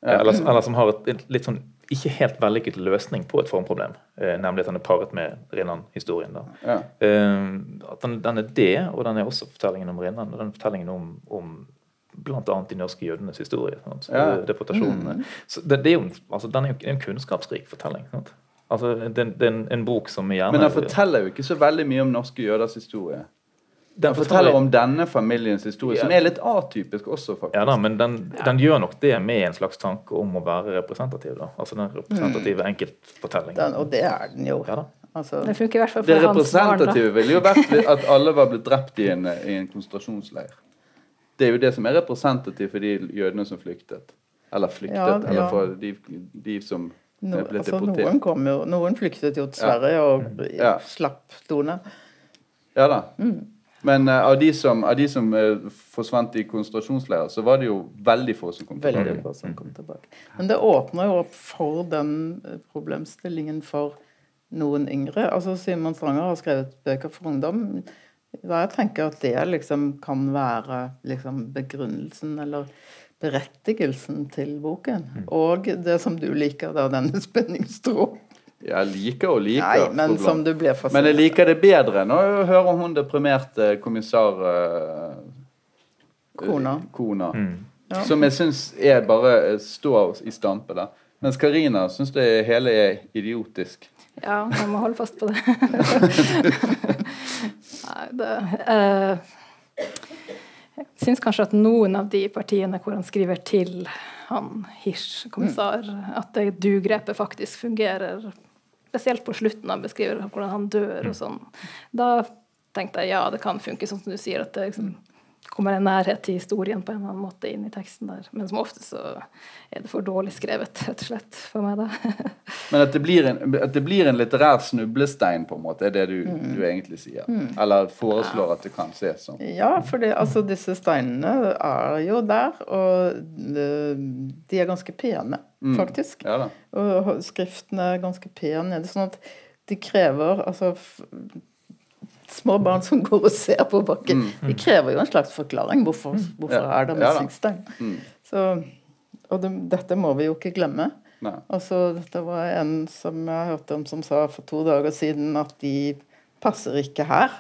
Eller, eller som har et, et litt sånn ikke helt vellykket løsning på et formproblem, eh, nemlig at den er paret med Rinnan-historien. Ja. Eh, at den, den, er det, og den er også fortellingen om Rinnan, og den fortellingen om, om bl.a. de norske jødenes historie. Ja. Deportasjonene. Mm. Så det, det er jo, altså, den er jo en kunnskapsrik fortelling. Sant? Altså, det, det, er en, en, bok som gjerne Men den forteller jo ikke så veldig mye om norske jøders historie. Den forteller om denne familiens historie, ja. som er litt atypisk også, faktisk. Ja da, men den, den, gjør nok det med en slags tanke om å være representativ. da. Altså den representative mm. enkeltfortellingen. og det er den jo. Ja da. Altså, det funker i hvert fall for hans barn. Det representative ville jo vært at alle var blitt drept i en, i en konsentrasjonsleir. Det er jo det som er representativt for de jødene som flyktet. Eller flyktet, ja, ja. eller for de, de som no, ble altså, deportert. Noen, kom jo, noen flyktet jo til Sverige og slapp Done. Ja da. Mm. Men uh, av de som, av de som uh, forsvant i konsentrasjonsleirer, så var det jo veldig få som kom tilbake. Veldig få som kom tilbake. Men det åpner jo opp for den eh, problemstillingen for noen yngre. Altså Simon Stranger har skrevet bøker for ungdom. Jeg tenker at det liksom kan være liksom begrunnelsen eller berettigelsen til boken. Mm. Og det som du liker, da, denne spenningstråden. Jeg liker og liker. Nei, men som du ble Men jeg liker det bedre nå hører hun deprimerte kommissar uh, Kona. Kona. Mm. Ja. Som jeg syns er bare eh, står i stampe der. Mens Karina syns det hele er idiotisk. Ja, jeg må holde fast på det. Nei, det uh, Jeg syns kanskje at noen av de partiene hvor han skriver til han Hirsch, kommissar, mm. at det du-grepet faktisk fungerer Spesielt på slutten han beskriver hvordan han dør og mm. sånn. Da tenkte jeg ja, det kan funke, sånn som du sier, at det liksom kommer en nærhet til historien på en eller annen måte inn i teksten der. Men som ofte så er det for dårlig skrevet, rett og slett, for meg, da. Men at det, blir en, at det blir en litterær snublestein, på en måte, er det du, mm. du egentlig sier? Mm. Eller foreslår ja. at det kan ses som? Ja, for altså, disse steinene er jo der, og de er ganske pene mm. faktisk. Ja, og skriften er ganske pen. Det er sånn at de krever altså Små barn som går og ser på bakken, mm. de krever jo en slags forklaring. Hvorfor, mm. hvorfor er det messingsstein? Ja, mm. Så, og det, dette må vi jo ikke glemme. Altså, det var en som jeg hørte om som sa for to dager siden at de passer ikke her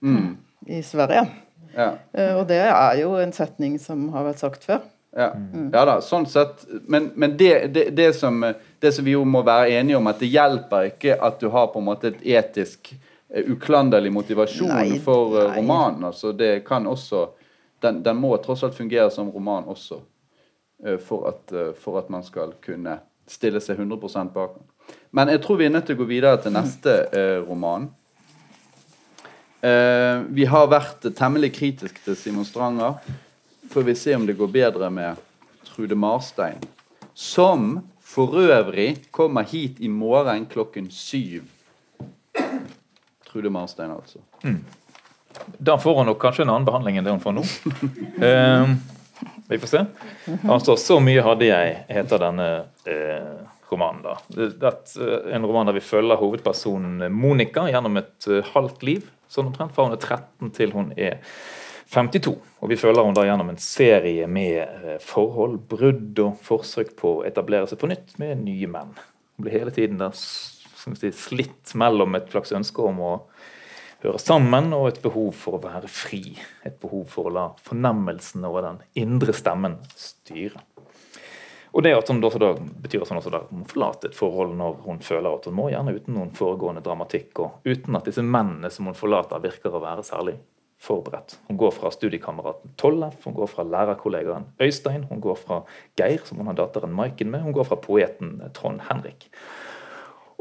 mm. i Sverige. Ja. Uh, og det er jo en setning som har vært sagt før. Ja, mm. ja da, sånn sett. Men, men det, det, det, som, det, som, vi jo må være enige om, at det hjelper ikke at du har på en måte et etisk uklanderlig motivasjon nei, for nei. romanen. altså det kan også den, den, må tross alt fungere som roman også, uh, for, at, for, at, man skal kunne stille seg 100 bak den. Men jeg tror vi er nødt til å gå videre til neste roman. vi har vært temmelig kritiske til Simon Stranger får vi se om det går bedre med Trude Marstein. Som for øvrig kommer hit i morgen klokken syv. Trude Marstein, altså. Mm. Da får hun nok kanskje en annen behandling enn det hun får nå. uh, vi får se. Altså, 'Så mye hadde jeg' heter denne uh, romanen. da. Det er en roman der vi følger hovedpersonen Monica gjennom et uh, halvt liv. Sånn omtrent fra hun er 13 til hun er 52. Og vi følger henne da gjennom en serie med eh, forhold, brudd og forsøk på å etablere seg på nytt med nye menn. Hun blir hele tiden da si, slitt mellom et slags ønske om å høre sammen og et behov for å være fri. Et behov for å la fornemmelsen over den indre stemmen styre. Og det at hun da, da betyr at hun også da må forlate et forhold når hun føler at hun må, gjerne uten noen foregående dramatikk, og uten at disse mennene som hun forlater, virker å være særlig forberedt. Hun går fra studiekameraten Tollef, hun går fra lærerkollegaen Øystein, hun går fra Geir, som hun har datteren Maiken med, hun går fra poeten Trond Henrik.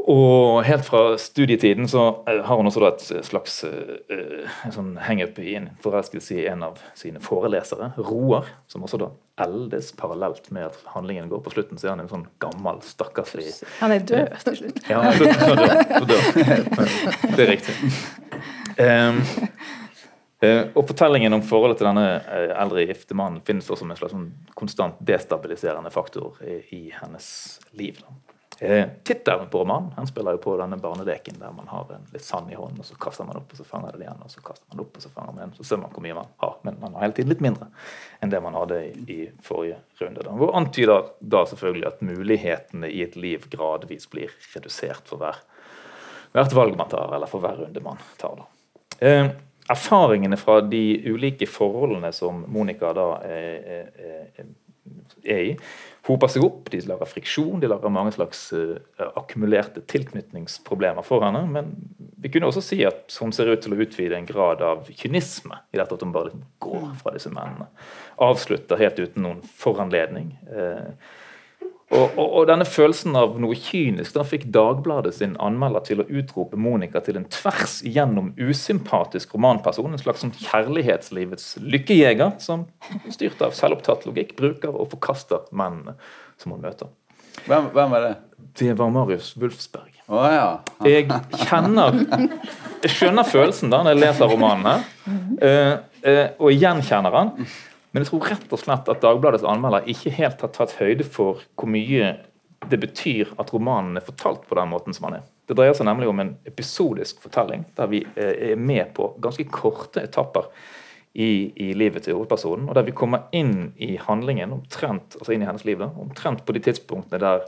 Og helt fra studietiden så eh, har hun også et slags uh, sånn hangup i en forelskelse i en av sine forelesere, Roar, som også da eldes parallelt med at handlingen går på slutten. Så er han en sånn gammel, stakkarslig Han er død til slutt. Ja, han er død. Det er riktig. Um, og Fortellingen om forholdet til denne eldre gifte mannen finnes også som en slags sånn konstant destabiliserende faktor i, i hennes liv. Eh, Tittelen på romanen han spiller jo på denne barneleken der man har en litt sand i hånden, og så kaster man opp, og så fanger det igjen, og så kaster man opp, og så fanger man igjen. Så ser man hvor mye man har, men man har hele tiden litt mindre enn det man hadde i, i forrige runde. Da. Hvor antyder da selvfølgelig at mulighetene i et liv gradvis blir redusert for hver, hvert valg man tar, eller for hver runde man tar. da. Eh, erfaringene fra de ulike forholdene som Monica da er, er, er i, hoper seg opp. De lager friksjon, de lager mange slags uh, akkumulerte tilknytningsproblemer for henne. Men vi kunne også si at hun ser ut til å utvide en grad av kynisme i dette at hun bare går fra disse mennene. Avslutter helt uten noen foranledning. Uh, og, og, og, denne følelsen av noe kynisk da fikk Dagbladet sin anmelder til å utrope Monica til en tvers igjennom usympatisk romanperson. En slags sånn kjærlighetslivets lykkejeger som styrt av selvopptatt logikk bruker og forkaster mennene som hun møter. Hvem, hvem var det? Det var Marius Wulfsberg. Oh, ja. Jeg kjenner Jeg skjønner følelsen da når jeg leser romanen her, uh, uh, og gjenkjenner han. Men jeg tror rett og slett at Dagbladets anmelder ikke helt har tatt høyde for hvor mye det betyr at romanen er fortalt på den måten som den er. Det dreier seg nemlig om en episodisk fortelling der vi eh, er med på ganske korte etapper i, i livet til hovedpersonen, og der vi kommer inn i handlingen omtrent, altså inn i hennes liv da, omtrent på de tidspunktene der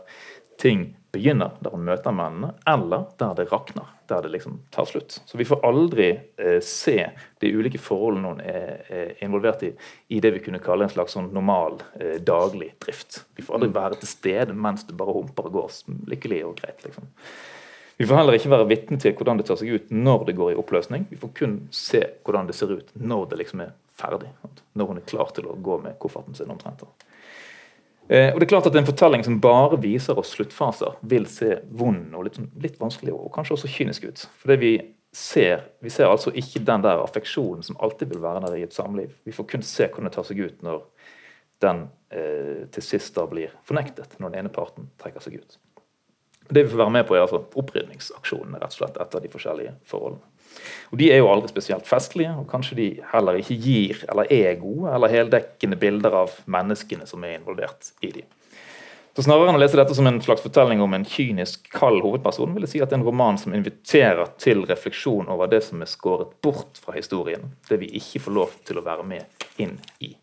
ting begynner, der hun møter mennene, eller der det rakner. Der det liksom tar slutt. Så vi får aldri eh, se de ulike forholdene hun er, er, involvert i, i det vi kunne kalle en slags sånn normal eh, daglig drift. Vi får aldri mm. være til stede mens det bare humper og går lykkelig og greit. liksom. Vi får heller ikke være vitne til hvordan det tar seg ut når det går i oppløsning. Vi får kun se hvordan det ser ut når det liksom er ferdig. Når hun er klar til å gå med kofferten sin omtrent. Eh, og det er klart at En fortelling som bare viser oss sluttfaser, vil se vond og litt, sånn, litt vanskelig og kanskje også kynisk ut. For det vi ser, vi ser altså ikke den der affeksjonen som alltid vil være der i et samliv. Vi får kun se hvordan det tar seg ut når den eh, til sist da blir fornektet, når den ene parten trekker seg ut. Det vi får være med på, er altså opprydningsaksjonene rett og slett etter de forskjellige forholdene. Og De er jo aldri spesielt festlige, og kanskje de heller ikke gir eller er gode eller heldekkende bilder av menneskene som er involvert i de. Så Snarere enn å lese dette som en slags fortelling om en kynisk, kald hovedperson, vil jeg si at det er en roman som inviterer til refleksjon over det som er skåret bort fra historien. Det vi ikke får lov til å være med inn i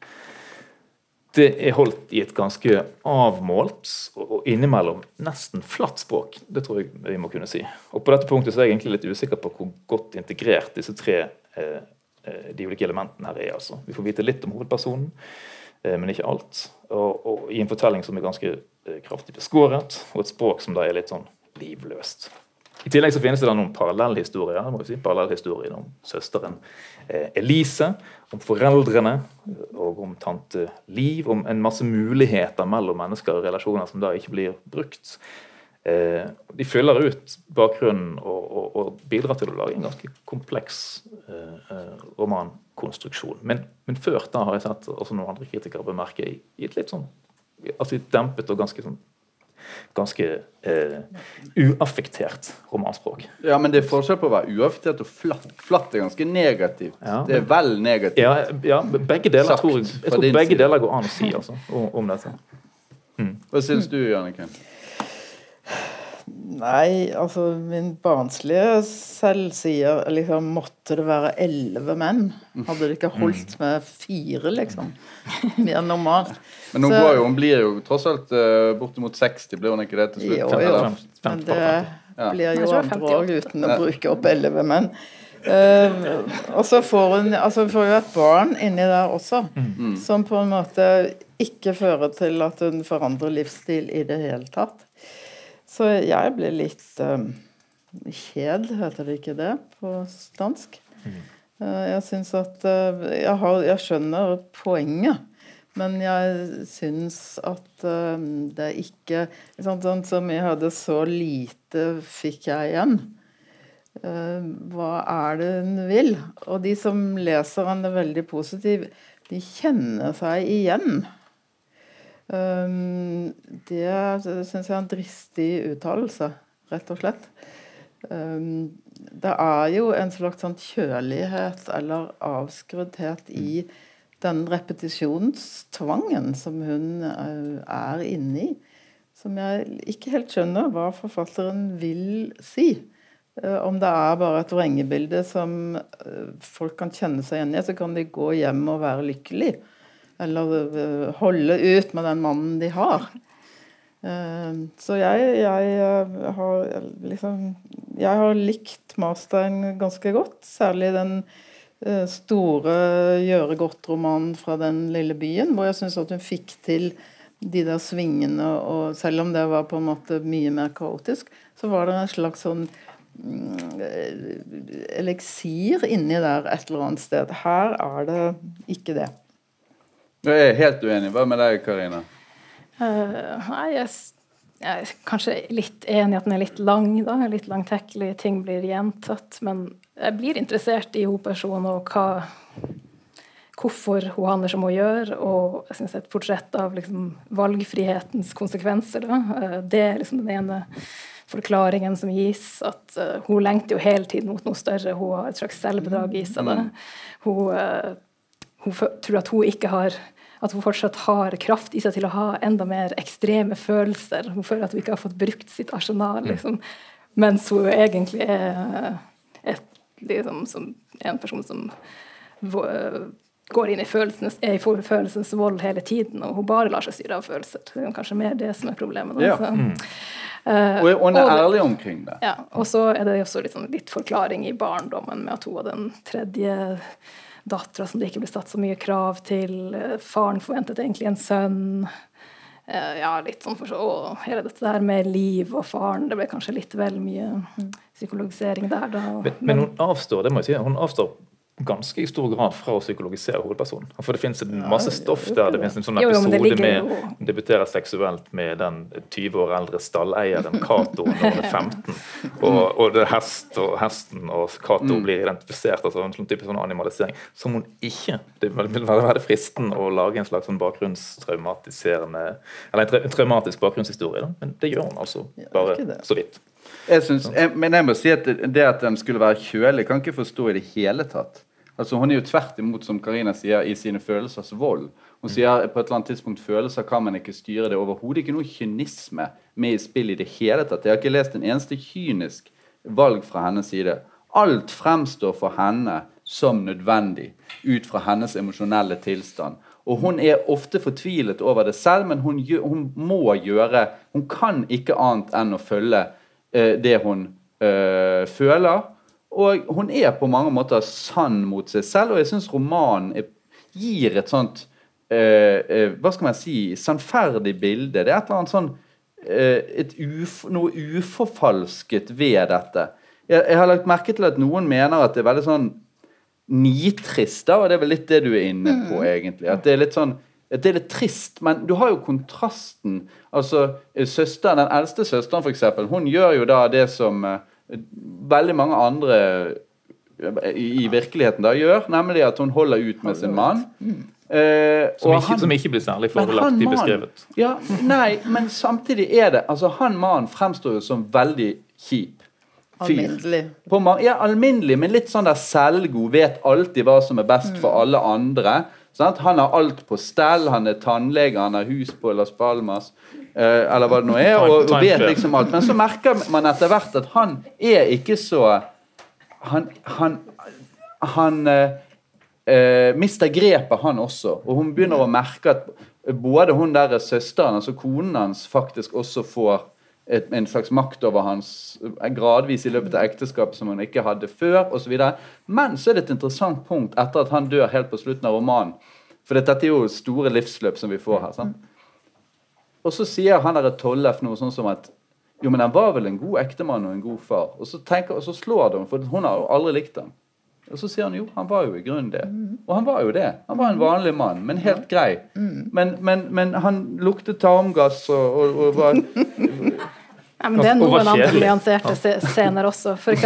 det er holdt i et ganske avmålt og innimellom nesten flatt språk. Det tror jeg vi må kunne si. Og På dette punktet så er jeg egentlig litt usikker på hvor godt integrert disse tre eh, eh, de ulike elementene her er. altså. Vi får vite litt om hovedpersonen, eh, men ikke alt. Og, og, I en fortelling som er ganske kraftig beskåret, og et språk som da er litt sånn livløst. I tillegg så finnes det da noen parallellhistorier må si, parallellhistorien om søsteren eh, Elise, om foreldrene og om tante Liv, om en masse muligheter mellom mennesker og relasjoner som da ikke blir brukt. Eh, de fyller ut bakgrunnen og, og, og, bidrar til å lage en ganske kompleks eh romankonstruksjon. Men, men, før da har jeg sett også noen andre kritikere bemerke i, i et litt sånn altså dempet og ganske sånn ganske eh, uaffektert romanspråk. Ja, men det er forskjell på å være uaffektert og flatt. Flatt er ganske negativt. Ja, det er vel negativt. Ja, ja begge deler Sagt, tror jeg, jeg tror begge side. deler går an å si altså, om, om dette. Mm. Hva syns du, Jannicke? Nei, altså min barnslige selv sier liksom Måtte det være elleve menn? Hadde det ikke holdt mm. med fire, liksom? Mer normalt. Men hun, Så, jo, hun blir jo tross alt uh, bortimot 60, blir hun ikke det til slutt? Jo, jo. Men det blir jo andre òg uten å bruke opp elleve menn. Uh, og så får hun altså hun får jo et barn inni der også, mm. som på en måte ikke fører til at hun forandrer livsstil i det hele tatt. Så jeg ble litt um, kjed, heter det ikke det på dansk? Mm. Uh, jeg syns at uh, jeg, har, jeg, skjønner poenget, men jeg syns at uh, det ikke sant, Sånn som jeg hadde så lite fikk jeg igjen. hva er det hun vil? Og de som leser han veldig positiv, de kjenner seg igjen. Um, det syns jeg er en dristig uttalelse, rett og slett. Um, det er jo en slags sånn kjølighet eller avskruddhet i den repetisjonstvangen som hun uh, er inne i, som jeg ikke helt skjønner hva forfatteren vil si. Eh, om det er bare et vrengebilde som eh, folk kan kjenne seg igjen i, så kan de gå hjem og være lykkelig. Eller eh, holde ut med den mannen de har. Så jeg, jeg har liksom Jeg har likt Marstein ganske godt. Særlig den store gjøre godt-romanen fra den lille byen, hvor jeg syns at hun fikk til de der svingene, og selv om det var på en måte mye mer kaotisk, så var det en slags sånn mm, eliksir inni der et eller annet sted. Her er det ikke det. Jeg er helt uenig. Hva med deg, Karina? Uh, nei, jeg, jeg, er kanskje litt enig i at den er litt lang, da. Litt langtekkelig, ting blir gjentatt. Men jeg blir interessert i hovedpersonen og hva hvorfor hun handler som hun gjør, og jeg synes et portrett av liksom, valgfrihetens konsekvenser. Da. uh, det er liksom den ene forklaringen som gis. At uh, hun lengter jo hele tiden mot noe større. Hun har et slags selvbedrag i seg. Da. Hun, uh, hun tror at hun ikke har at hun fortsatt har kraft i seg til å ha enda mer ekstreme følelser. Hun føler at hun ikke har fått brukt sitt arsenal, mm. liksom. mens hun egentlig er et, liksom, en person som går inn i følelsens, er i følelsens vold hele tiden, og hun bare lar seg styre av følelser. Det er kanskje mer det som er problemet. Ja. Mm. Uh, og hun er ærlig omkring det. Ja, og så er det også sånn, litt forklaring i barndommen med at hun var den tredje dattera som det ikke ble satt så mye krav til. Faren forventet egentlig en sønn. Uh, ja, litt sånn for så, og hele dette der med liv og faren, det ble kanskje litt vel mye mm. psykologisering der, da. Men, men hun avstår, det må jeg si, hun avstår ganske i stor grad fra å psykologisere hovedpersonen. For det fins masse stoff der. Det fins en sånn episode med debuterer seksuelt med den 20 år eldre stalleieren Cato når hun er 15. Og, og det er hest og hesten og Cato mm. blir identifisert. altså En sånn type sånn animalisering som hun ikke Det vil være fristende å lage en slags sånn bakgrunnstraumatiserende Eller en traumatisk bakgrunnshistorie, da. men det gjør hun altså bare så vidt. Jeg synes, jeg, men jeg må si at det at den skulle være kjølig, kan ikke forstå i det hele tatt. Altså Hun er jo tvert imot, som Karina sier, i sine følelsers vold. Hun sier på et eller annet tidspunkt følelser kan man ikke styre. Det er overhodet ikke noe kynisme med i spill i det hele tatt. Jeg har ikke lest en eneste kynisk valg fra hennes side. Alt fremstår for henne som nødvendig ut fra hennes emosjonelle tilstand. Og Hun er ofte fortvilet over det selv, men hun, hun må gjøre Hun kan ikke annet enn å følge eh, det hun eh, føler. Og hun er på mange måter sann mot seg selv, og jeg syns romanen gir et sånt uh, uh, Hva skal man si sannferdig bilde. Det er et eller annet sånn eh, uf, Noe uforfalsket ved dette. Jeg, jeg, har lagt merke til at noen mener at det er veldig sånn nitrist, da, og det er vel litt det du er inne på, mm. egentlig. At det er litt sånn det er litt trist, men du har jo kontrasten. Altså, søster, Den eldste søsteren, for eksempel, hun gjør jo da det som veldig mange andre i virkeligheten da gjør, nemlig at hun holder ut med sin mann. Eh, som, ikke, han, som, ikke, blir særlig fordelaktig beskrevet. Ja, nei, men samtidig er det altså Han mannen fremstår jo som veldig kjip. Alminnelig. Ja, alminnelig, men litt sånn der selvgod. Vet alltid hva som er best for mm. alle andre. Sant? Han har alt på stell. Han er tannlege, han har hus på Las Palmas. Eh, eller hva det nå er, og, og vet liksom alt. Men så merker man etter hvert at han er ikke så Han, han, han eh, eh, mister grepet, han også. Og hun begynner å merke at både hun der søsteren, altså konen hans, faktisk også får et, en slags makt over hans gradvis i løpet av ekteskapet som hun ikke hadde før, osv. Men så er det et interessant punkt etter at han dør helt på slutten av romanen. For dette er jo store livsløp som vi får her. sant? Og så sier han der Tollef noe sånn som at jo, men han var vel en god ektemann og en god far. Og så, tenker, og så slår det henne, for hun har jo aldri likt ham. Og så sier han jo, han var jo i grunnen det. Og han var jo det. Han var en vanlig mann, men helt grei. Men, men, men han luktet tarmgass og, og, og var Ja, men Det er noen andre nyanserte scener også. F.eks.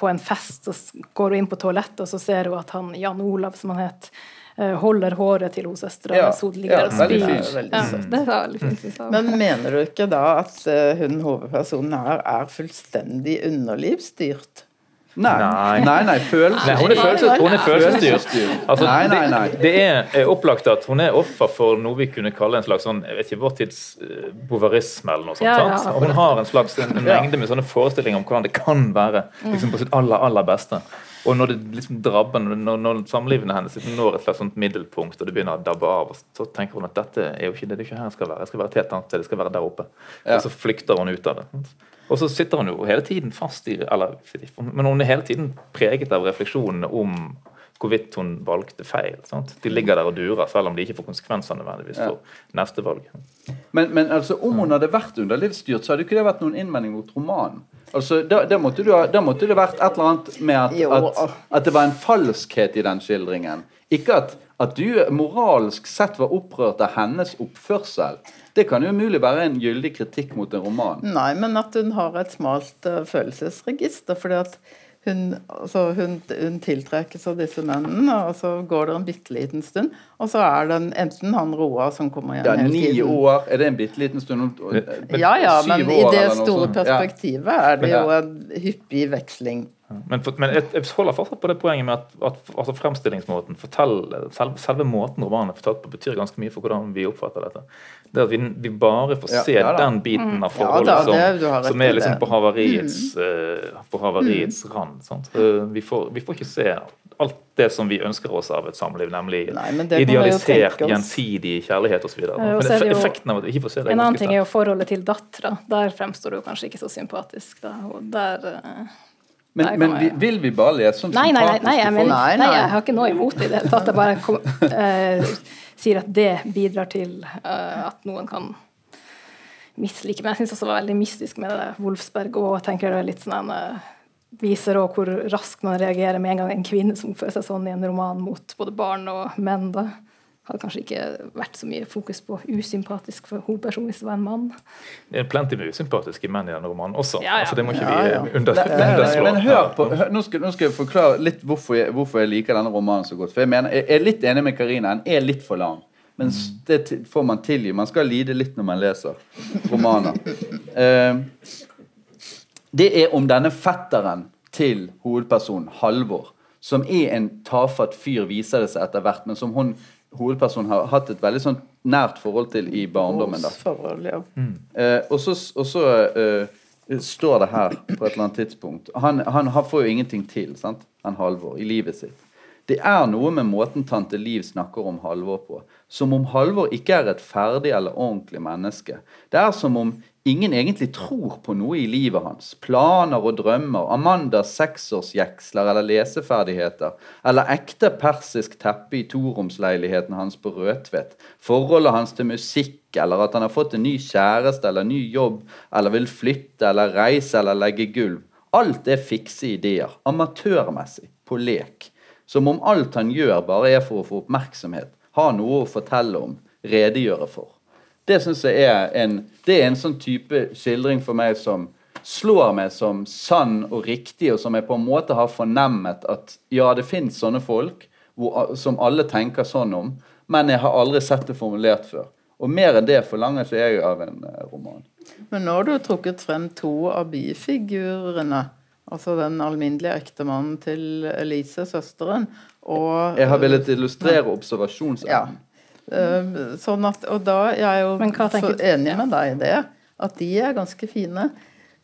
på en fest så går hun inn på toalettet, og så ser hun at han Jan Olav, som han het, Eh, holder håret til hos søstera ja, mens hun ligger ja, og spyr. Ja, det veldig fint. Men mener du ikke da at uh, hun hovedpersonen her er fullstendig underlivsstyrt? Nei, nei, nei følelser. Nei, hun er, følelses, hun er følelsesstyrt. Altså, Nei, nei, nei. Det, det er er opplagt at hun er offer for noe vi kunne kalle en slags sånn, jeg vet ikke, vår tids bovarisme eller noe sånt. Ja, ja. Og hun har en slags en, en mengde med sånne forestillinger om hvordan det kan være liksom, på sitt aller, aller beste. Og når det liksom drabber, når, når samlivene hennes liksom når et slags sånt middelpunkt, og det begynner å dabbe av, så tenker hun at dette er jo ikke det, det ikke her skal være. Jeg skal være et helt annet sted. Jeg skal være der oppe. Ja. Og så flykter hun ut av det. Og så sitter hun jo hele tiden fast i eller, Men hun er hele tiden preget av refleksjonene om hvorvidt hun valgte feil. Sant? De ligger der og durer, selv om de ikke får konsekvenser nødvendigvis for neste valg. Men, men altså, om hun hadde vært underlivsstyrt, så hadde ikke det vært noen innvending mot romanen. Altså, da, da, måtte du da måtte det vært et eller annet med at, at, at det var en falskhet i den skildringen. Ikke at, at du moralsk sett var opprørt av hennes oppførsel. Det kan jo umulig være en gyldig kritikk mot en roman. Nei, men at hun har et smalt uh, følelsesregister. fordi at hun, altså hun, hun tiltrekkes av disse mennene, og så går det en bitte liten stund, og så er det en- enten han Roar som kommer igjen Ja, hele Ni tiden. år, er det en bitte liten stund? Ja, ja, men i det store perspektivet er det jo en hyppig veksling. Men, for, men jeg, jeg holder fortsatt på det poenget med at, at altså fremstillingsmåten, fortell, selve, selve måten romanen er fortalt på, betyr ganske mye for hvordan vi oppfatter dette. Det at vi, vi bare får se ja ja, den biten av Ja forholdet da, det- du som, som er liksom på havariets, eh, på havariets rand. Sant? Eh, vi, får, vi får ikke se alt det som vi ønsker oss av et samliv, nemlig Nei, idealisert, gjensidig kjærlighet osv. Men så effekten av at vi ikke får se det, En annen ting er jo forholdet til dattera. Der fremstår det jo kanskje ikke så sympatisk. Da. Og der, eh, Men, men vi, vil vi bare lese om nei, nei, nei, nei, jeg, sympatiske mener, folk? Nei, nei, nei. jeg har ikke noe imot det i det hele tatt. Jeg bare kom, uh, sier at det bidrar til uh, at noen kan mislike. Men jeg syns også det var veldig mystisk med det Wolfsberg og jeg tenker det er litt sånn eh, Viser òg hvor raskt man reagerer med en gang en kvinne som oppfører seg sånn i en roman mot både barn og menn. da hadde kanskje ikke vært så mye fokus på usympatisk for hovedpersonen hvis det var en mann. Det er plenty med usympatiske menn i denne romanen også. Ja, ja. Altså, det må ikke Ja, vi ja. under, underslå. men hør på, hør, nå, skal, nå skal jeg forklare litt hvorfor jeg, hvorfor jeg liker denne romanen så godt. For Jeg mener, jeg er litt enig med Karina. Den er litt for lang. Men det får man tilgi. Man skal lide litt når man leser romaner. Eh, det er om denne fetteren til hovedpersonen, Halvor, som er en tafatt fyr, viser det seg etter hvert, men som hun, hovedpersonen har hatt et veldig sånn nært forhold til i barndommen. da. Forhold, ja. Eh, og så, eh, står det her på et eller annet tidspunkt Han, han, får jo ingenting til, sant? han Halvor, i livet sitt. Det er noe med måten tante Liv snakker om Halvor på. Som om Halvor ikke er et ferdig eller ordentlig menneske. Det er som om ingen egentlig tror på noe i livet hans. Planer og drømmer, Amandas seksårsjeksler eller leseferdigheter. Eller ekte persisk teppe i toromsleiligheten hans på Rødtvet. Forholdet hans til musikk, eller at han har fått en ny kjæreste eller ny jobb, eller vil flytte eller reise eller legge gulv. Alt er fikse ideer. Amatørmessig. På lek. Som om alt han gjør, bare er for å få oppmerksomhet. Ha noe å fortelle om. Redegjøre for. Det syns jeg er en, det er en sånn type skildring for meg som slår meg som sann og riktig, og som jeg på en måte har fornemmet at ja, det finnes sånne folk hvor, som alle tenker sånn om, men jeg har aldri sett det formulert før. Og mer enn det forlanger ikke jeg av en eh, roman. Men nå har du trukket frem to av bifigurene. Altså den alminnelige ektemannen til Elise, søsteren, og Jeg har villet illustrere observasjonsevnen. Ja. Eh, Sånn at, og da jeg er jo Men så enig med deg i det, at de er ganske fine.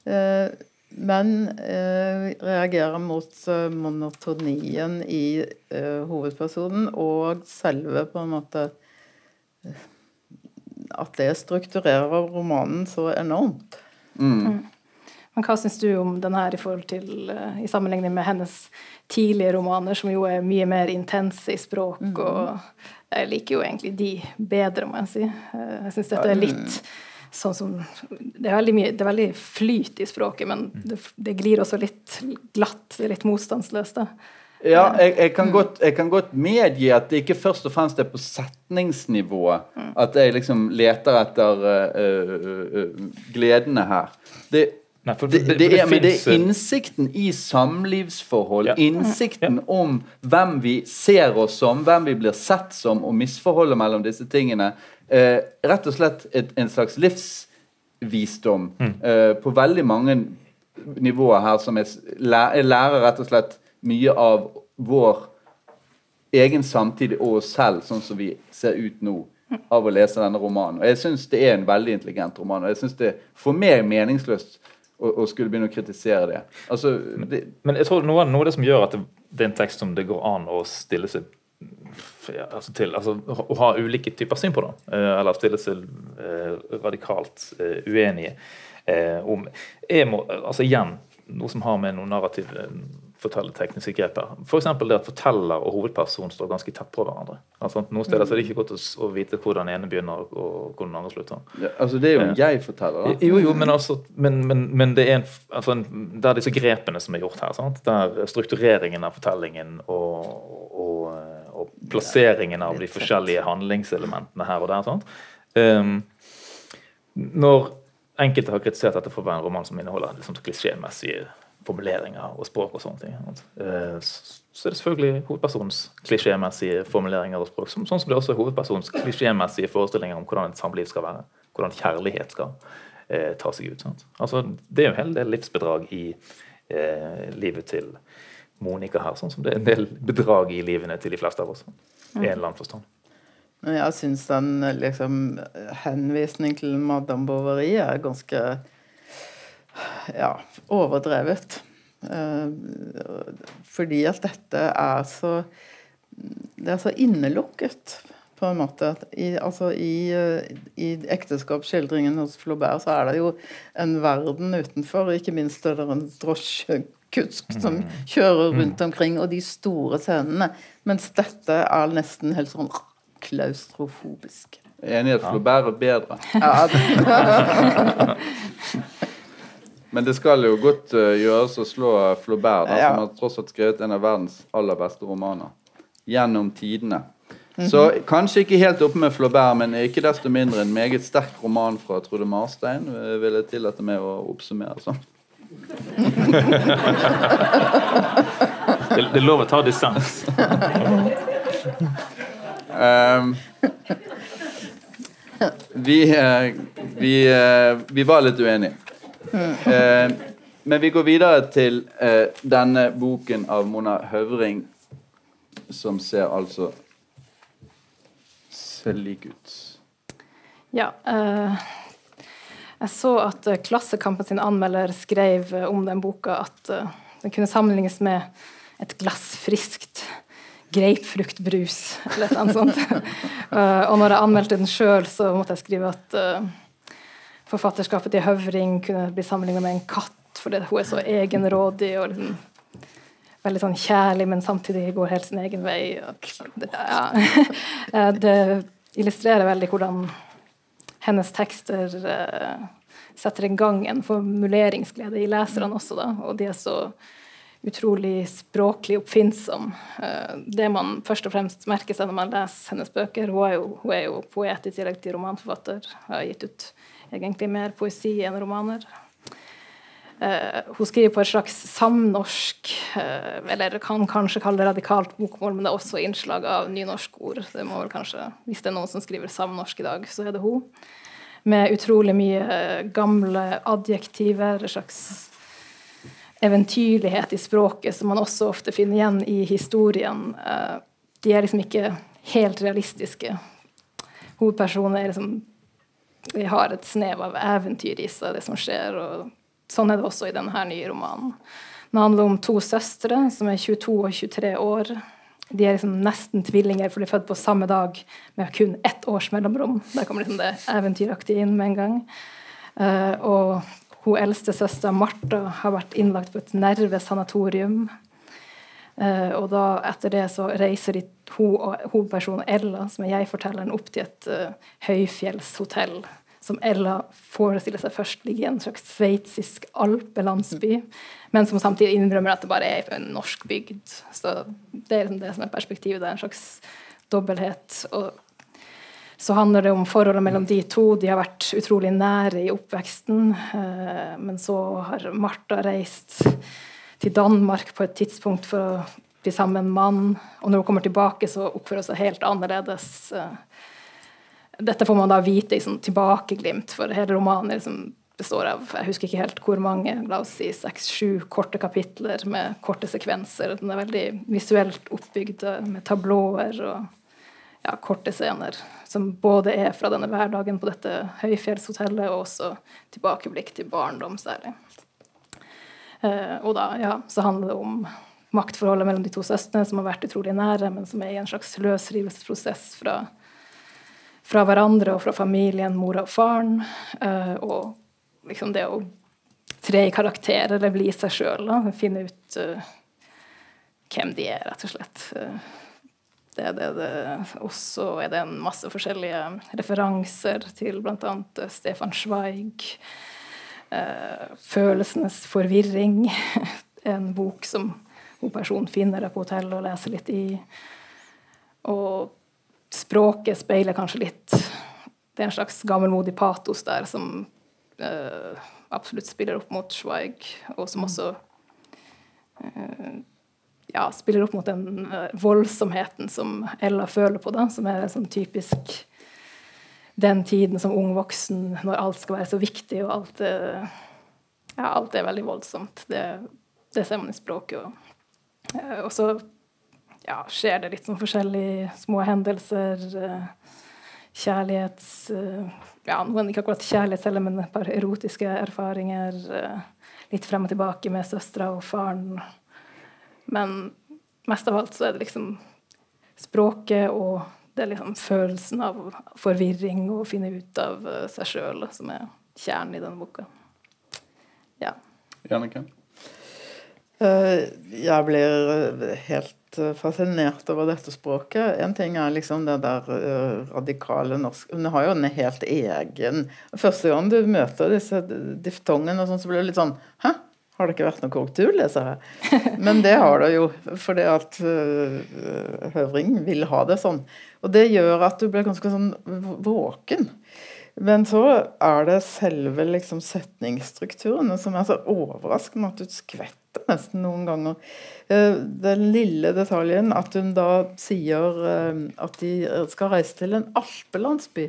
Eh, Men eh, reagerer mot eh, monotonien i eh, hovedpersonen og selve på en måte At det strukturerer romanen så enormt. Men hva syns du om den her i forhold til i sammenligning med hennes tidlige romaner, som jo er mye mer intense i språk, og jeg liker jo egentlig de bedre, må jeg si. Eh, Jeg syns dette er litt sånn som Det er veldig, mye, det er veldig flyt i språket, men det, det glir også litt glatt, det er litt motstandsløst, da. Ja, jeg, jeg, kan godt, jeg kan godt medgi at det ikke først og fremst er på setningsnivået at jeg liksom leter etter uh, uh, uh, gledene her. Det, Nei, for det, det- det, er, men det er øh, innsikten i samlivsforhold, Ja. innsikten om hvem vi ser oss som, hvem vi blir sett som, og misforholdet mellom disse tingene. Eh, rett og slett et, en slags livsvisdom Mm. eh, på veldig mange nivåer her som jeg, jeg lærer rett og slett mye av vår egen samtid og oss selv, sånn som vi ser ut nå av å lese denne romanen. Og Jeg syns det er en veldig intelligent roman. og jeg synes det er for meg meningsløst å, å, skulle begynne å kritisere det. Altså, det men jeg tror noe, noe av det som gjør at det, det, er en tekst som det går an å stille seg altså til, altså, Å ha ulike typer syn på, det, eh, eller stille seg eh, radikalt eh, uenige om jeg må, altså Igjen, noe som har med noe narrativ fortellertekniske tekniske her. F.eks. Det at forteller og hovedperson står ganske tett på hverandre. Altså, noen steder så er det ikke godt å, vite hvor den ene begynner og hvor den andre slutter. Ja, altså Det er jo en jeg-forteller, da. Jo, jo, men, altså, men, men, men det er en, altså, det er disse grepene som er gjort her. Sant? Der struktureringen av fortellingen og, og, og plasseringen av de forskjellige handlingselementene her og der. Sant? Um, når enkelte har kritisert dette for å være en roman som inneholder liksom, klisjémessige formuleringer og språk og sånne ting. Eh, så er det selvfølgelig hovedpersonens klisjémessige formuleringer og språk, sånn som det også er hovedpersonens klisjémessige forestillinger om hvordan et samliv skal være. Hvordan kjærlighet skal eh, ta seg ut. Sant? Altså, det er jo en hel del livsbedrag i eh, livet til Monica her, sånn som det er en del bedrag i livene til de fleste av oss. I en eller annen forstand. Men jeg syns den liksom, henvisningen til Madame Bovary er ganske ja, overdrevet. Eh, fordi at dette er så Det er så innelukket, på en måte. I, altså i, i ekteskapsskildringen hos Flaubert så er det jo en verden utenfor. Ikke minst er det en drosjekusk som mm. kjører rundt mm. omkring, og de store scenene. Mens dette er nesten helt sånn klaustrofobisk. Er enig i at Flaubert er bedre. Ja, Men det skal jo godt uh, gjøres å slå Flaubert, da, ja. som har tross alt skrevet en av verdens aller beste romaner. Gjennom tidene. Mm -hmm. Så kanskje ikke helt oppe med Flaubert, men ikke desto mindre en meget sterk roman fra Trude Marstein, eh, vil jeg tillate meg å oppsummere sånn. det, det er lov å ta dissens. um, vi, uh, vi, uh, vi var litt uenige. Eh, men vi går videre til eh, denne boken av Mona Høvring, som ser altså slik ut. Ja. Eh, jeg så at eh, Klassekampen sin anmelder skrev eh, om den boka at eh, den kunne sammenlignes med et glass friskt grapefruktbrus, eller noe sånt. og når jeg anmeldte den sjøl, så måtte jeg skrive at forfatterskapet til Høvring kunne bli sammenligna med en katt, fordi hun er så egenrådig og liksom veldig sånn kjærlig, men samtidig går helt sin egen vei. Det, ja. det illustrerer veldig hvordan hennes tekster uh, setter i gang en formuleringsglede i leserne også, da, og de er så utrolig språklig oppfinnsom. Uh, det man først og fremst merker seg når man leser hennes bøker Hun er jo, hun er jo poet i tillegg til romanforfatter. Har gitt ut egentlig mer poesi enn romaner. Uh, hun skriver på et slags samnorsk, uh, eller kan kanskje kalle det radikalt bokmål, men det er også innslag av nynorskord. Det må vel kanskje, Hvis det er noen som skriver samnorsk i dag, så er det hun. Med utrolig mye uh, gamle adjektiver, en slags eventyrlighet i språket som man også ofte finner igjen i historien. de er liksom ikke helt realistiske. Hovedpersonen er liksom vi har et snev av eventyr i seg, det som skjer. og Sånn er det også i denne nye romanen. Den handler om to søstre som er 22 og 23 år. De er liksom nesten tvillinger, for de er født på samme dag med kun ett års mellomrom. Der kommer liksom det eventyraktige inn med en gang. Uh, og hun eldste søstera Martha har vært innlagt på et nervesanatorium. Uh, og da etter det så reiser de hun hovedpersonen Ella, som er jeg-fortelleren, opp til et uh, høyfjellshotell som Ella forestiller seg først ligger i en slags sveitsisk alpelandsby, men som samtidig innrømmer at det bare er en norsk bygd. Så det er liksom det som er perspektivet. Det er en slags dobbelthet. Og så handler det om forholdet mellom de to. De har vært utrolig nære i oppveksten, uh, men så har Martha reist til Danmark på et tidspunkt for å bli sammen med en mann. Og når hun kommer tilbake, så oppfører hun seg helt annerledes. Dette får man da vite i sånn tilbakeglimt, for hele romanen liksom består av jeg husker ikke helt hvor mange, la oss si seks-sju korte kapitler med korte sekvenser. Den er veldig visuelt oppbygd med tablåer og ja, korte scener. Som både er fra denne hverdagen på dette høyfjellshotellet, og også tilbakeblikk til barndom særlig. Eh, og da ja, så handler det om maktforholdet mellom de to søstrene, som har vært utrolig nære, men som er i en slags løsrivelsesprosess fra, fra hverandre og fra familien, mora og faren. Eh, og liksom det å tre i karakter eller bli seg sjøl. Finne ut uh, hvem de er, rett og slett. det det, det. Og er det en masse forskjellige referanser til bl.a. Stefan Zweig. Uh, 'Følelsenes forvirring', en bok som hovedpersonen finner på hotellet og leser litt i. Og språket speiler kanskje litt. Det er en slags gammelmodig patos der som eh, absolutt spiller opp mot Schweig, og som også eh, ja, spiller opp mot den uh, voldsomheten som Ella føler på, da, som er sånn typisk den tiden som ung voksen, når alt skal være så viktig, og alt, ja, alt er veldig voldsomt. Det, det, ser man i språket. Og, og så ja, skjer det litt sånn forskjellige små hendelser. Kjærlighets ja, noen ikke akkurat kjærlighet heller, men et par erotiske erfaringer. Eh, litt frem og tilbake med søstera og faren. Men mest av alt så er det liksom språket og det er liksom følelsen av forvirring og å finne ut av eh, seg sjøl som er kjernen i denne boka. Ja. Jannicke? Eh, jeg blir helt Eh, fascinert over dette språket. En ting er liksom det der radikale norsk Hun har jo en helt egen Første gang du møter disse diftongene, og sånn, så blir det litt sånn Hæ? Har det ikke vært noe korrekturleser leser jeg. Men det har det jo, fordi at Høvring vil ha det sånn. Og det gjør at du blir ganske sånn våken. Men så er det selve liksom setningsstrukturene som er så overraskende at du skvetter nesten noen ganger. Eh, den lille detaljen at hun da sier eh, at de skal reise til en alpelandsby.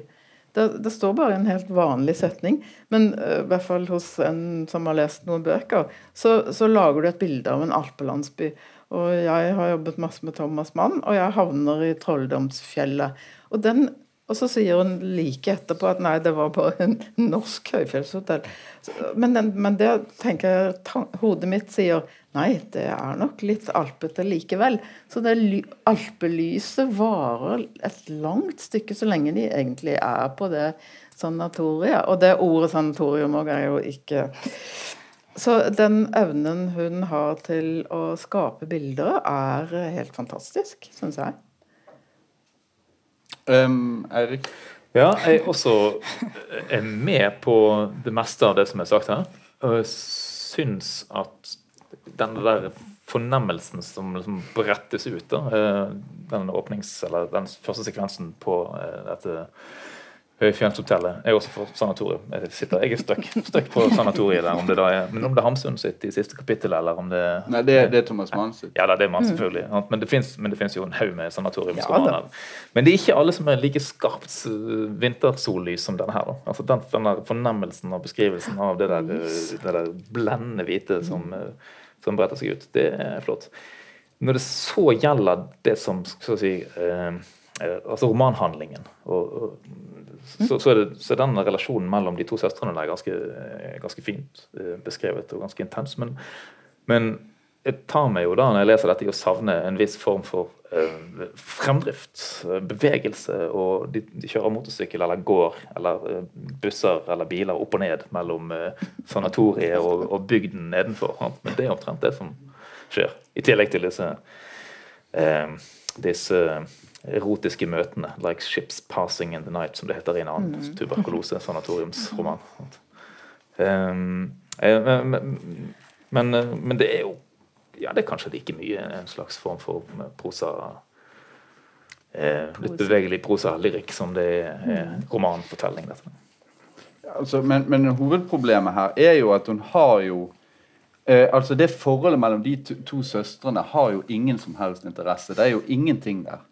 Det, det står bare en helt vanlig setning, men uh, i hvert fall hos en som har lest noen bøker, så, så lager du et bilde av en alpelandsby. Og jeg har jobbet masse med Thomas Mann, og jeg havner i Trolldomsfjellet. Og den og så sier hun like etterpå at nei, det var bare en norsk høyfjellshotell. Men, men det tenker jeg hodet mitt sier nei, det er nok litt alpete likevel. Så det alpelyset varer et langt stykke så lenge de egentlig er på det sanatoriet. Og det ordet sanatorium òg er jo ikke Så den evnen hun har til å skape bilder, er helt fantastisk, syns jeg. Um, Eirik? Ja, jeg også er med på det meste av det som er sagt her. Og jeg syns at den der fornemmelsen som liksom brettes ut, da, eh, den åpnings, eller den første sekvensen på eh, dette Høyfjellshotellet er også for sanatorium. Jeg, sitter, jeg er stuck, stuck på sanatoriet der. Om det da er, men om det er Hamsun sitt i siste kapittel, eller om det Nei, det, det er Thomas Mann sitt. Ja, det er Mann, selvfølgelig. Mm. Men det fins jo en haug med sanatoriumsromaner. Ja, men det er ikke alle som er like skarpt vintersollys som denne her. Da. Altså den, den der fornemmelsen og beskrivelsen av det der, det der blendende hvite som, som bretter seg ut, det er flott. Når det så gjelder det som skal si, eh, eh, altså romanhandlingen og, og så, så, er det, så, er den relasjonen mellom de to søstrene der ganske, ganske fint eh, beskrevet og ganske intens. Men, men, jeg tar meg jo da når jeg leser dette, i å savne en viss form for eh, fremdrift, eh, bevegelse. Og de, de, kjører motorsykkel eller går eller eh, busser eller biler opp og ned mellom eh, sanatoriet og, og, bygden nedenfor. Men det er omtrent det som skjer. I tillegg til disse, disse erotiske møtene. 'Like ships passing in the night', som det heter i en annen mm. tuberkulose-sanatoriumsroman. Um, men, men, men, det er jo Ja, det er kanskje like mye en slags form for prosa eh, Litt bevegelig prosa-lyrikk som det er eh, romanfortelling. Dette. Ja, altså, men, men hovedproblemet her er jo at hun har jo Eh, altså Det forholdet mellom de to, to, søstrene har jo ingen som helst interesse. Det er jo ingenting der.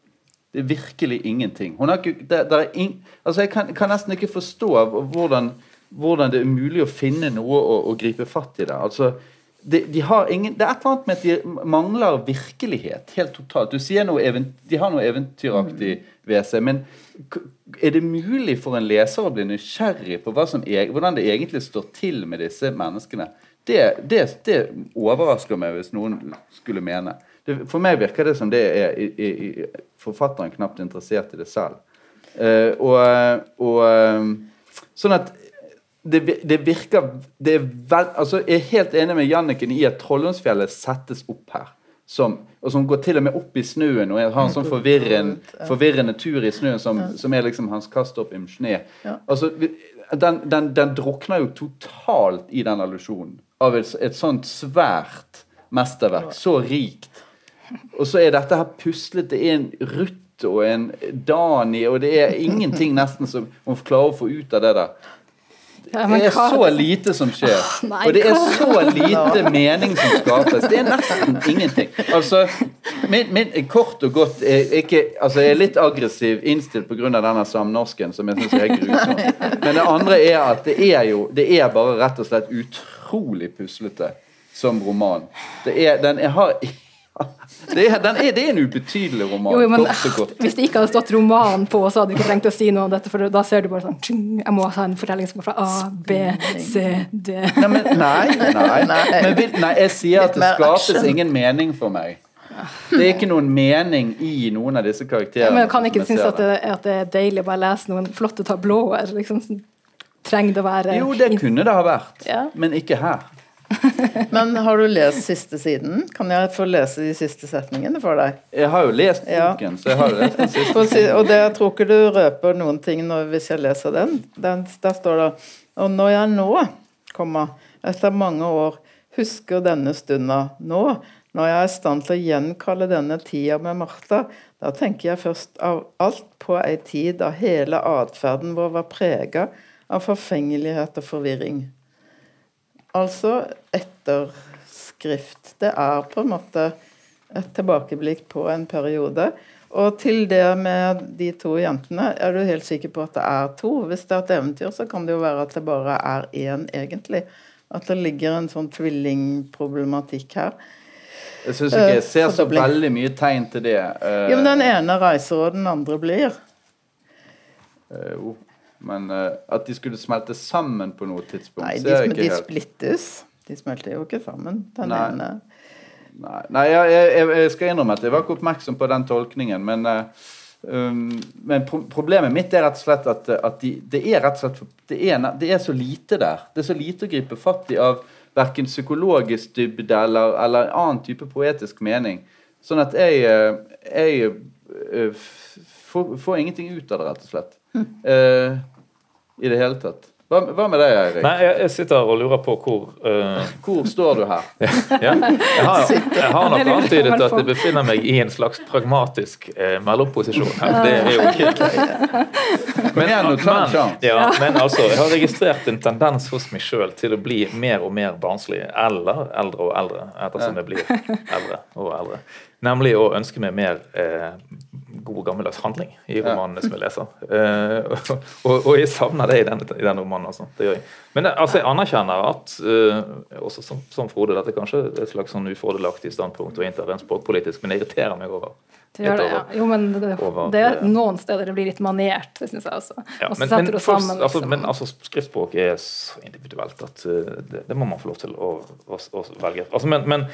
Det er virkelig ingenting. Ikke, det, det er in, altså jeg kan, kan, nesten ikke forstå hvordan hvordan det er mulig å finne noe å, å gripe fatt i det. Altså, de, de ingen, det er et eller annet med at de mangler virkelighet helt totalt. Du sier noe De har noe eventyraktig ved seg, men er det mulig for en leser å bli nysgjerrig på som, hvordan det egentlig står til med disse menneskene? Det, det, det overrasker meg hvis noen skulle mene. Det, for meg virker det som det er i, i, forfatteren knapt interessert i det selv. Uh, og, og uh, sånn at det, det, virker det er vel, altså Jeg er helt enig med Janniken i at Trollhundsfjellet settes opp her. Som, og som går til og med opp i snøen og har en sånn forvirrende, forvirrende tur i snøen som, som er liksom hans kast opp im snø. Altså, den, den, den, drukner jo totalt i den allusjonen av et, et sånt svært mesterverk. Så rikt. Og så er dette her puslet. Det er en Ruth og en Dani, og det er ingenting nesten som man klarer å få ut av det der. Ja, det er så lite som skjer. Oh, nei, og det er så lite mening som skapes. Det er nesten ingenting. Altså, min, min, kort og godt er ikke, altså Jeg er litt aggressiv innstilt pga. denne samnorsken, som jeg syns er grusom. Men det andre er at det er jo Det er bare rett og slett utrolig puslete som roman. Det er, den har det er, er, det er, en ubetydelig roman. Jo, men, hvis det ikke hadde stått roman på, så hadde du ikke trengt å si noe om dette. For da ser du bare sånn Jeg må ha en fortelling som går fra A, B, C, D. Nei, men, nei, nei, nei. Men, nei jeg sier at det skapes ingen mening for meg. Det er ikke noen mening i noen av disse karakterene. Ja, men Kan ikke synes at det, at det, er deilig å bare lese noen flotte tablåer? Liksom, trenger det å være Jo, det kunne det ha vært, ja. men ikke her. Men har du lest siste siden? Kan jeg få lese de siste setningene for deg? Jeg har jo lest boken, ja. så jeg har lest den siste. Og det, jeg tror ikke du røper noen ting når, hvis jeg leser den. den. Der står det Og når jeg nå, komma, etter mange år, husker denne stunda nå, når jeg er i stand til å gjenkalle denne tida med Martha, da tenker jeg først av alt på ei tid da hele atferden vår var prega av forfengelighet og forvirring. Altså etterskrift. Det er på en måte et tilbakeblikk på en periode. Og til det med de to jentene, er du helt sikker på at det er to? Hvis det er et eventyr, så kan det jo være at det bare er én, egentlig. At det ligger en sånn tvillingproblematikk her. Jeg syns ikke jeg ser så veldig mye tegn til det. Jo, men den ene reiser, og den andre blir. Uh, jo. Men uh, at de skulle smelte sammen på noe tidspunkt Nei, de, de helt... splittes. De smelter jo ikke sammen. Den Nei. ene Nei, Nei jeg, jeg, jeg, skal innrømme at jeg var ikke oppmerksom på den tolkningen. Men, uh, um, men pro problemet mitt er rett og slett at, at de, det er rett og slett det er, det er, så lite der. Det er så lite å gripe fatt i av verken psykologisk dybde eller, eller annen type poetisk mening. Sånn at jeg, eh, jeg får, får, ingenting ut av det, rett og slett. Uh, i det hele tatt. Hva, hva med deg, Eirik? Nei, jeg, jeg, sitter og lurer på hvor uh... Hvor står du her? ja, jeg, har, jeg har nok antydet at jeg befinner meg i en slags pragmatisk uh, mellomposisjon her. Det er jo ikke Men, men, ja, men altså, jeg har registrert en tendens hos meg sjøl til å bli mer og mer barnslig, eller eldre og eldre, ettersom jeg blir eldre og eldre. Nemlig å ønske meg mer eh, god gammeldags handling i romanene som jeg leser. Uh, og, og, jeg savner det i denne, i denne romanen. Altså. Det gjør jeg. Men eh, altså, jeg anerkjenner at uh, også som, som, Frode, dette er kanskje et slags sånn ufordelaktig standpunkt å innta rent språkpolitisk, men det irriterer meg over. Det gjør det, ja. Jo, men det, over, det er noen steder det blir litt maniert, det syns jeg også. Ja, men, men, sammen, altså, liksom. men altså, skriftspråk er så individuelt at uh, det, det, må man få lov til å, å, å velge. Altså, men,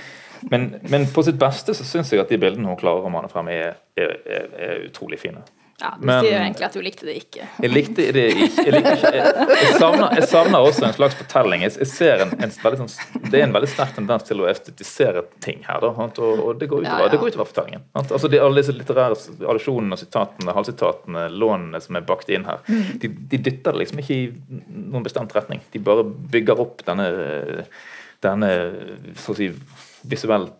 men, på sitt beste så syns jeg at de bildene hun klarer å mane frem, er, er, er, er utrolig fine. Ja, Du men, sier jo egentlig at du likte det ikke. Jeg likte det ikke. Jeg, ikke. jeg, jeg, savner, jeg savner, også en slags fortelling. Jeg, ser en, en sånn, Det er en veldig sterk tendens til å estetisere ting her. Da, og, og, det går utover, ja, ja. Det går utover fortellingen. Altså, de, alle disse litterære allusjonene, sitatene, halvsitatene, lånene som er bakt inn her, mm. de, de, dytter det liksom ikke i noen bestemt retning. De bare bygger opp denne, denne så å si, visuelt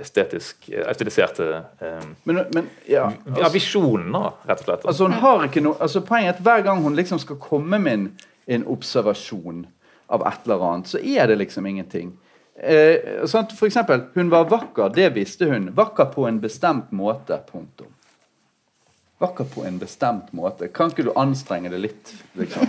estetisk autoriserte eh, men, men, ja, altså, visjonen, rett og slett. Altså, hun har ikke noe, altså, poenget er at Hver gang hun liksom skal komme med en, en observasjon av et eller annet, så er det liksom ingenting. Eh, sånn, for eksempel, hun var vakker, det visste hun. Vakker på en bestemt måte. Punktum. Vakker på en bestemt måte. Kan ikke du anstrenge det litt? Liksom?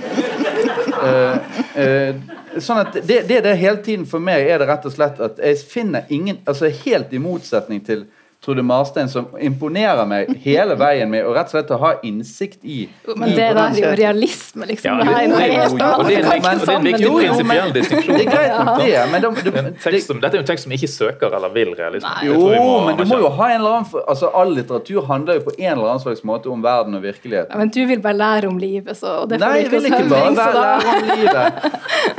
Uh, uh, sånn at det, det, det hele tiden for meg er det rett og slett at jeg finner ingen altså Helt i motsetning til Trude Marstein som imponerer meg hele veien med å rett og slett å ha innsikt i Men det der er jo realisme, liksom. Ja, det, er noe helt annet. Og det er en, viktig, en viktig prinsipiell distinksjon. Det er greit nok det, men de, de, de, Dette er jo en tekst som ikke søker eller vil realisme. Jo, men du må jo ha en eller annen altså All litteratur handler jo på en eller annen slags måte om verden og virkeligheten. Ja, men du vil bare lære om livet, så det Nei, jeg vil ikke bare lære om livet.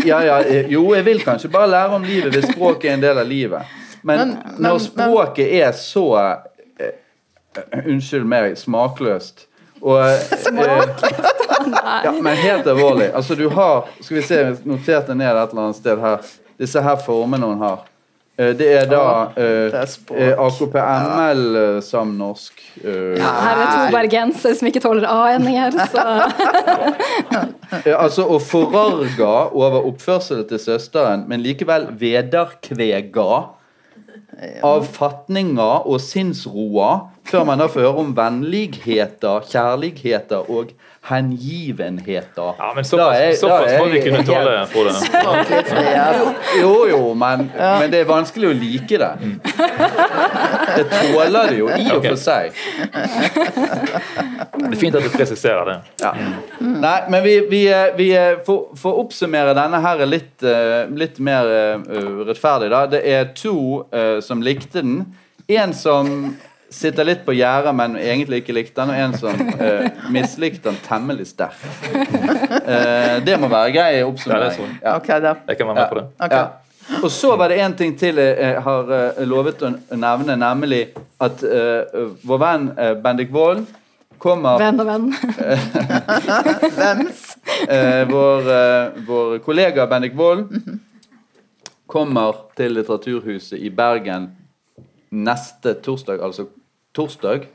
Ja, ja, jo, jeg vil kanskje bare lære om livet hvis språket er en del av livet. Men, men, men når språket men, er så uh, Unnskyld meg, smakløst og, Smakløst? ja, men helt alvorlig. Altså, du har Skal vi se, notert noterte ned et eller annet sted her. Disse her formene hun har. Det er da uh, AKPML-samnorsk. Uh, ja, her er to bergensere som ikke tåler A-endinger, altså å forarga over oppførselen til søsteren, men likevel vederkvega av og sinnsroa, før man da får høre om vennligheter, kjærligheter og hengivenheter. Ja, men Såpass, såpass må vi kunne tåle, Frode. Jo, jo, men, ja. men, det er vanskelig å like det. Det tåler det jo i og for seg. Det er fint at du presiserer det. Ja. Nei, men vi, vi, vi får, oppsummere denne her litt, eh, litt mer eh, rettferdig. da. Det er to uh, som likte den. En som sitter litt på gjerdet, men egentlig ikke likte den, og en som uh, mislikte den temmelig sterkt. Uh, det må være grei oppsummering. Ja. Okay, da. Jeg kan være med på det. Okay. Ja. Og så var det en ting til jeg har uh, lovet å nevne, nemlig at vår venn Bendik Wold kommer Venn og venn. Hvems? vår, vår kollega Bendik Wold kommer til Litteraturhuset i Bergen neste torsdag, altså torsdag.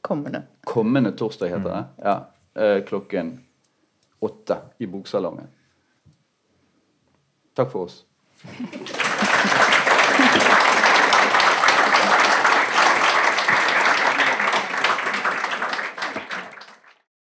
Kommende. Kommende torsdag, heter det. Ja. Eh, klokken åtte i Boksalongen. Takk for oss.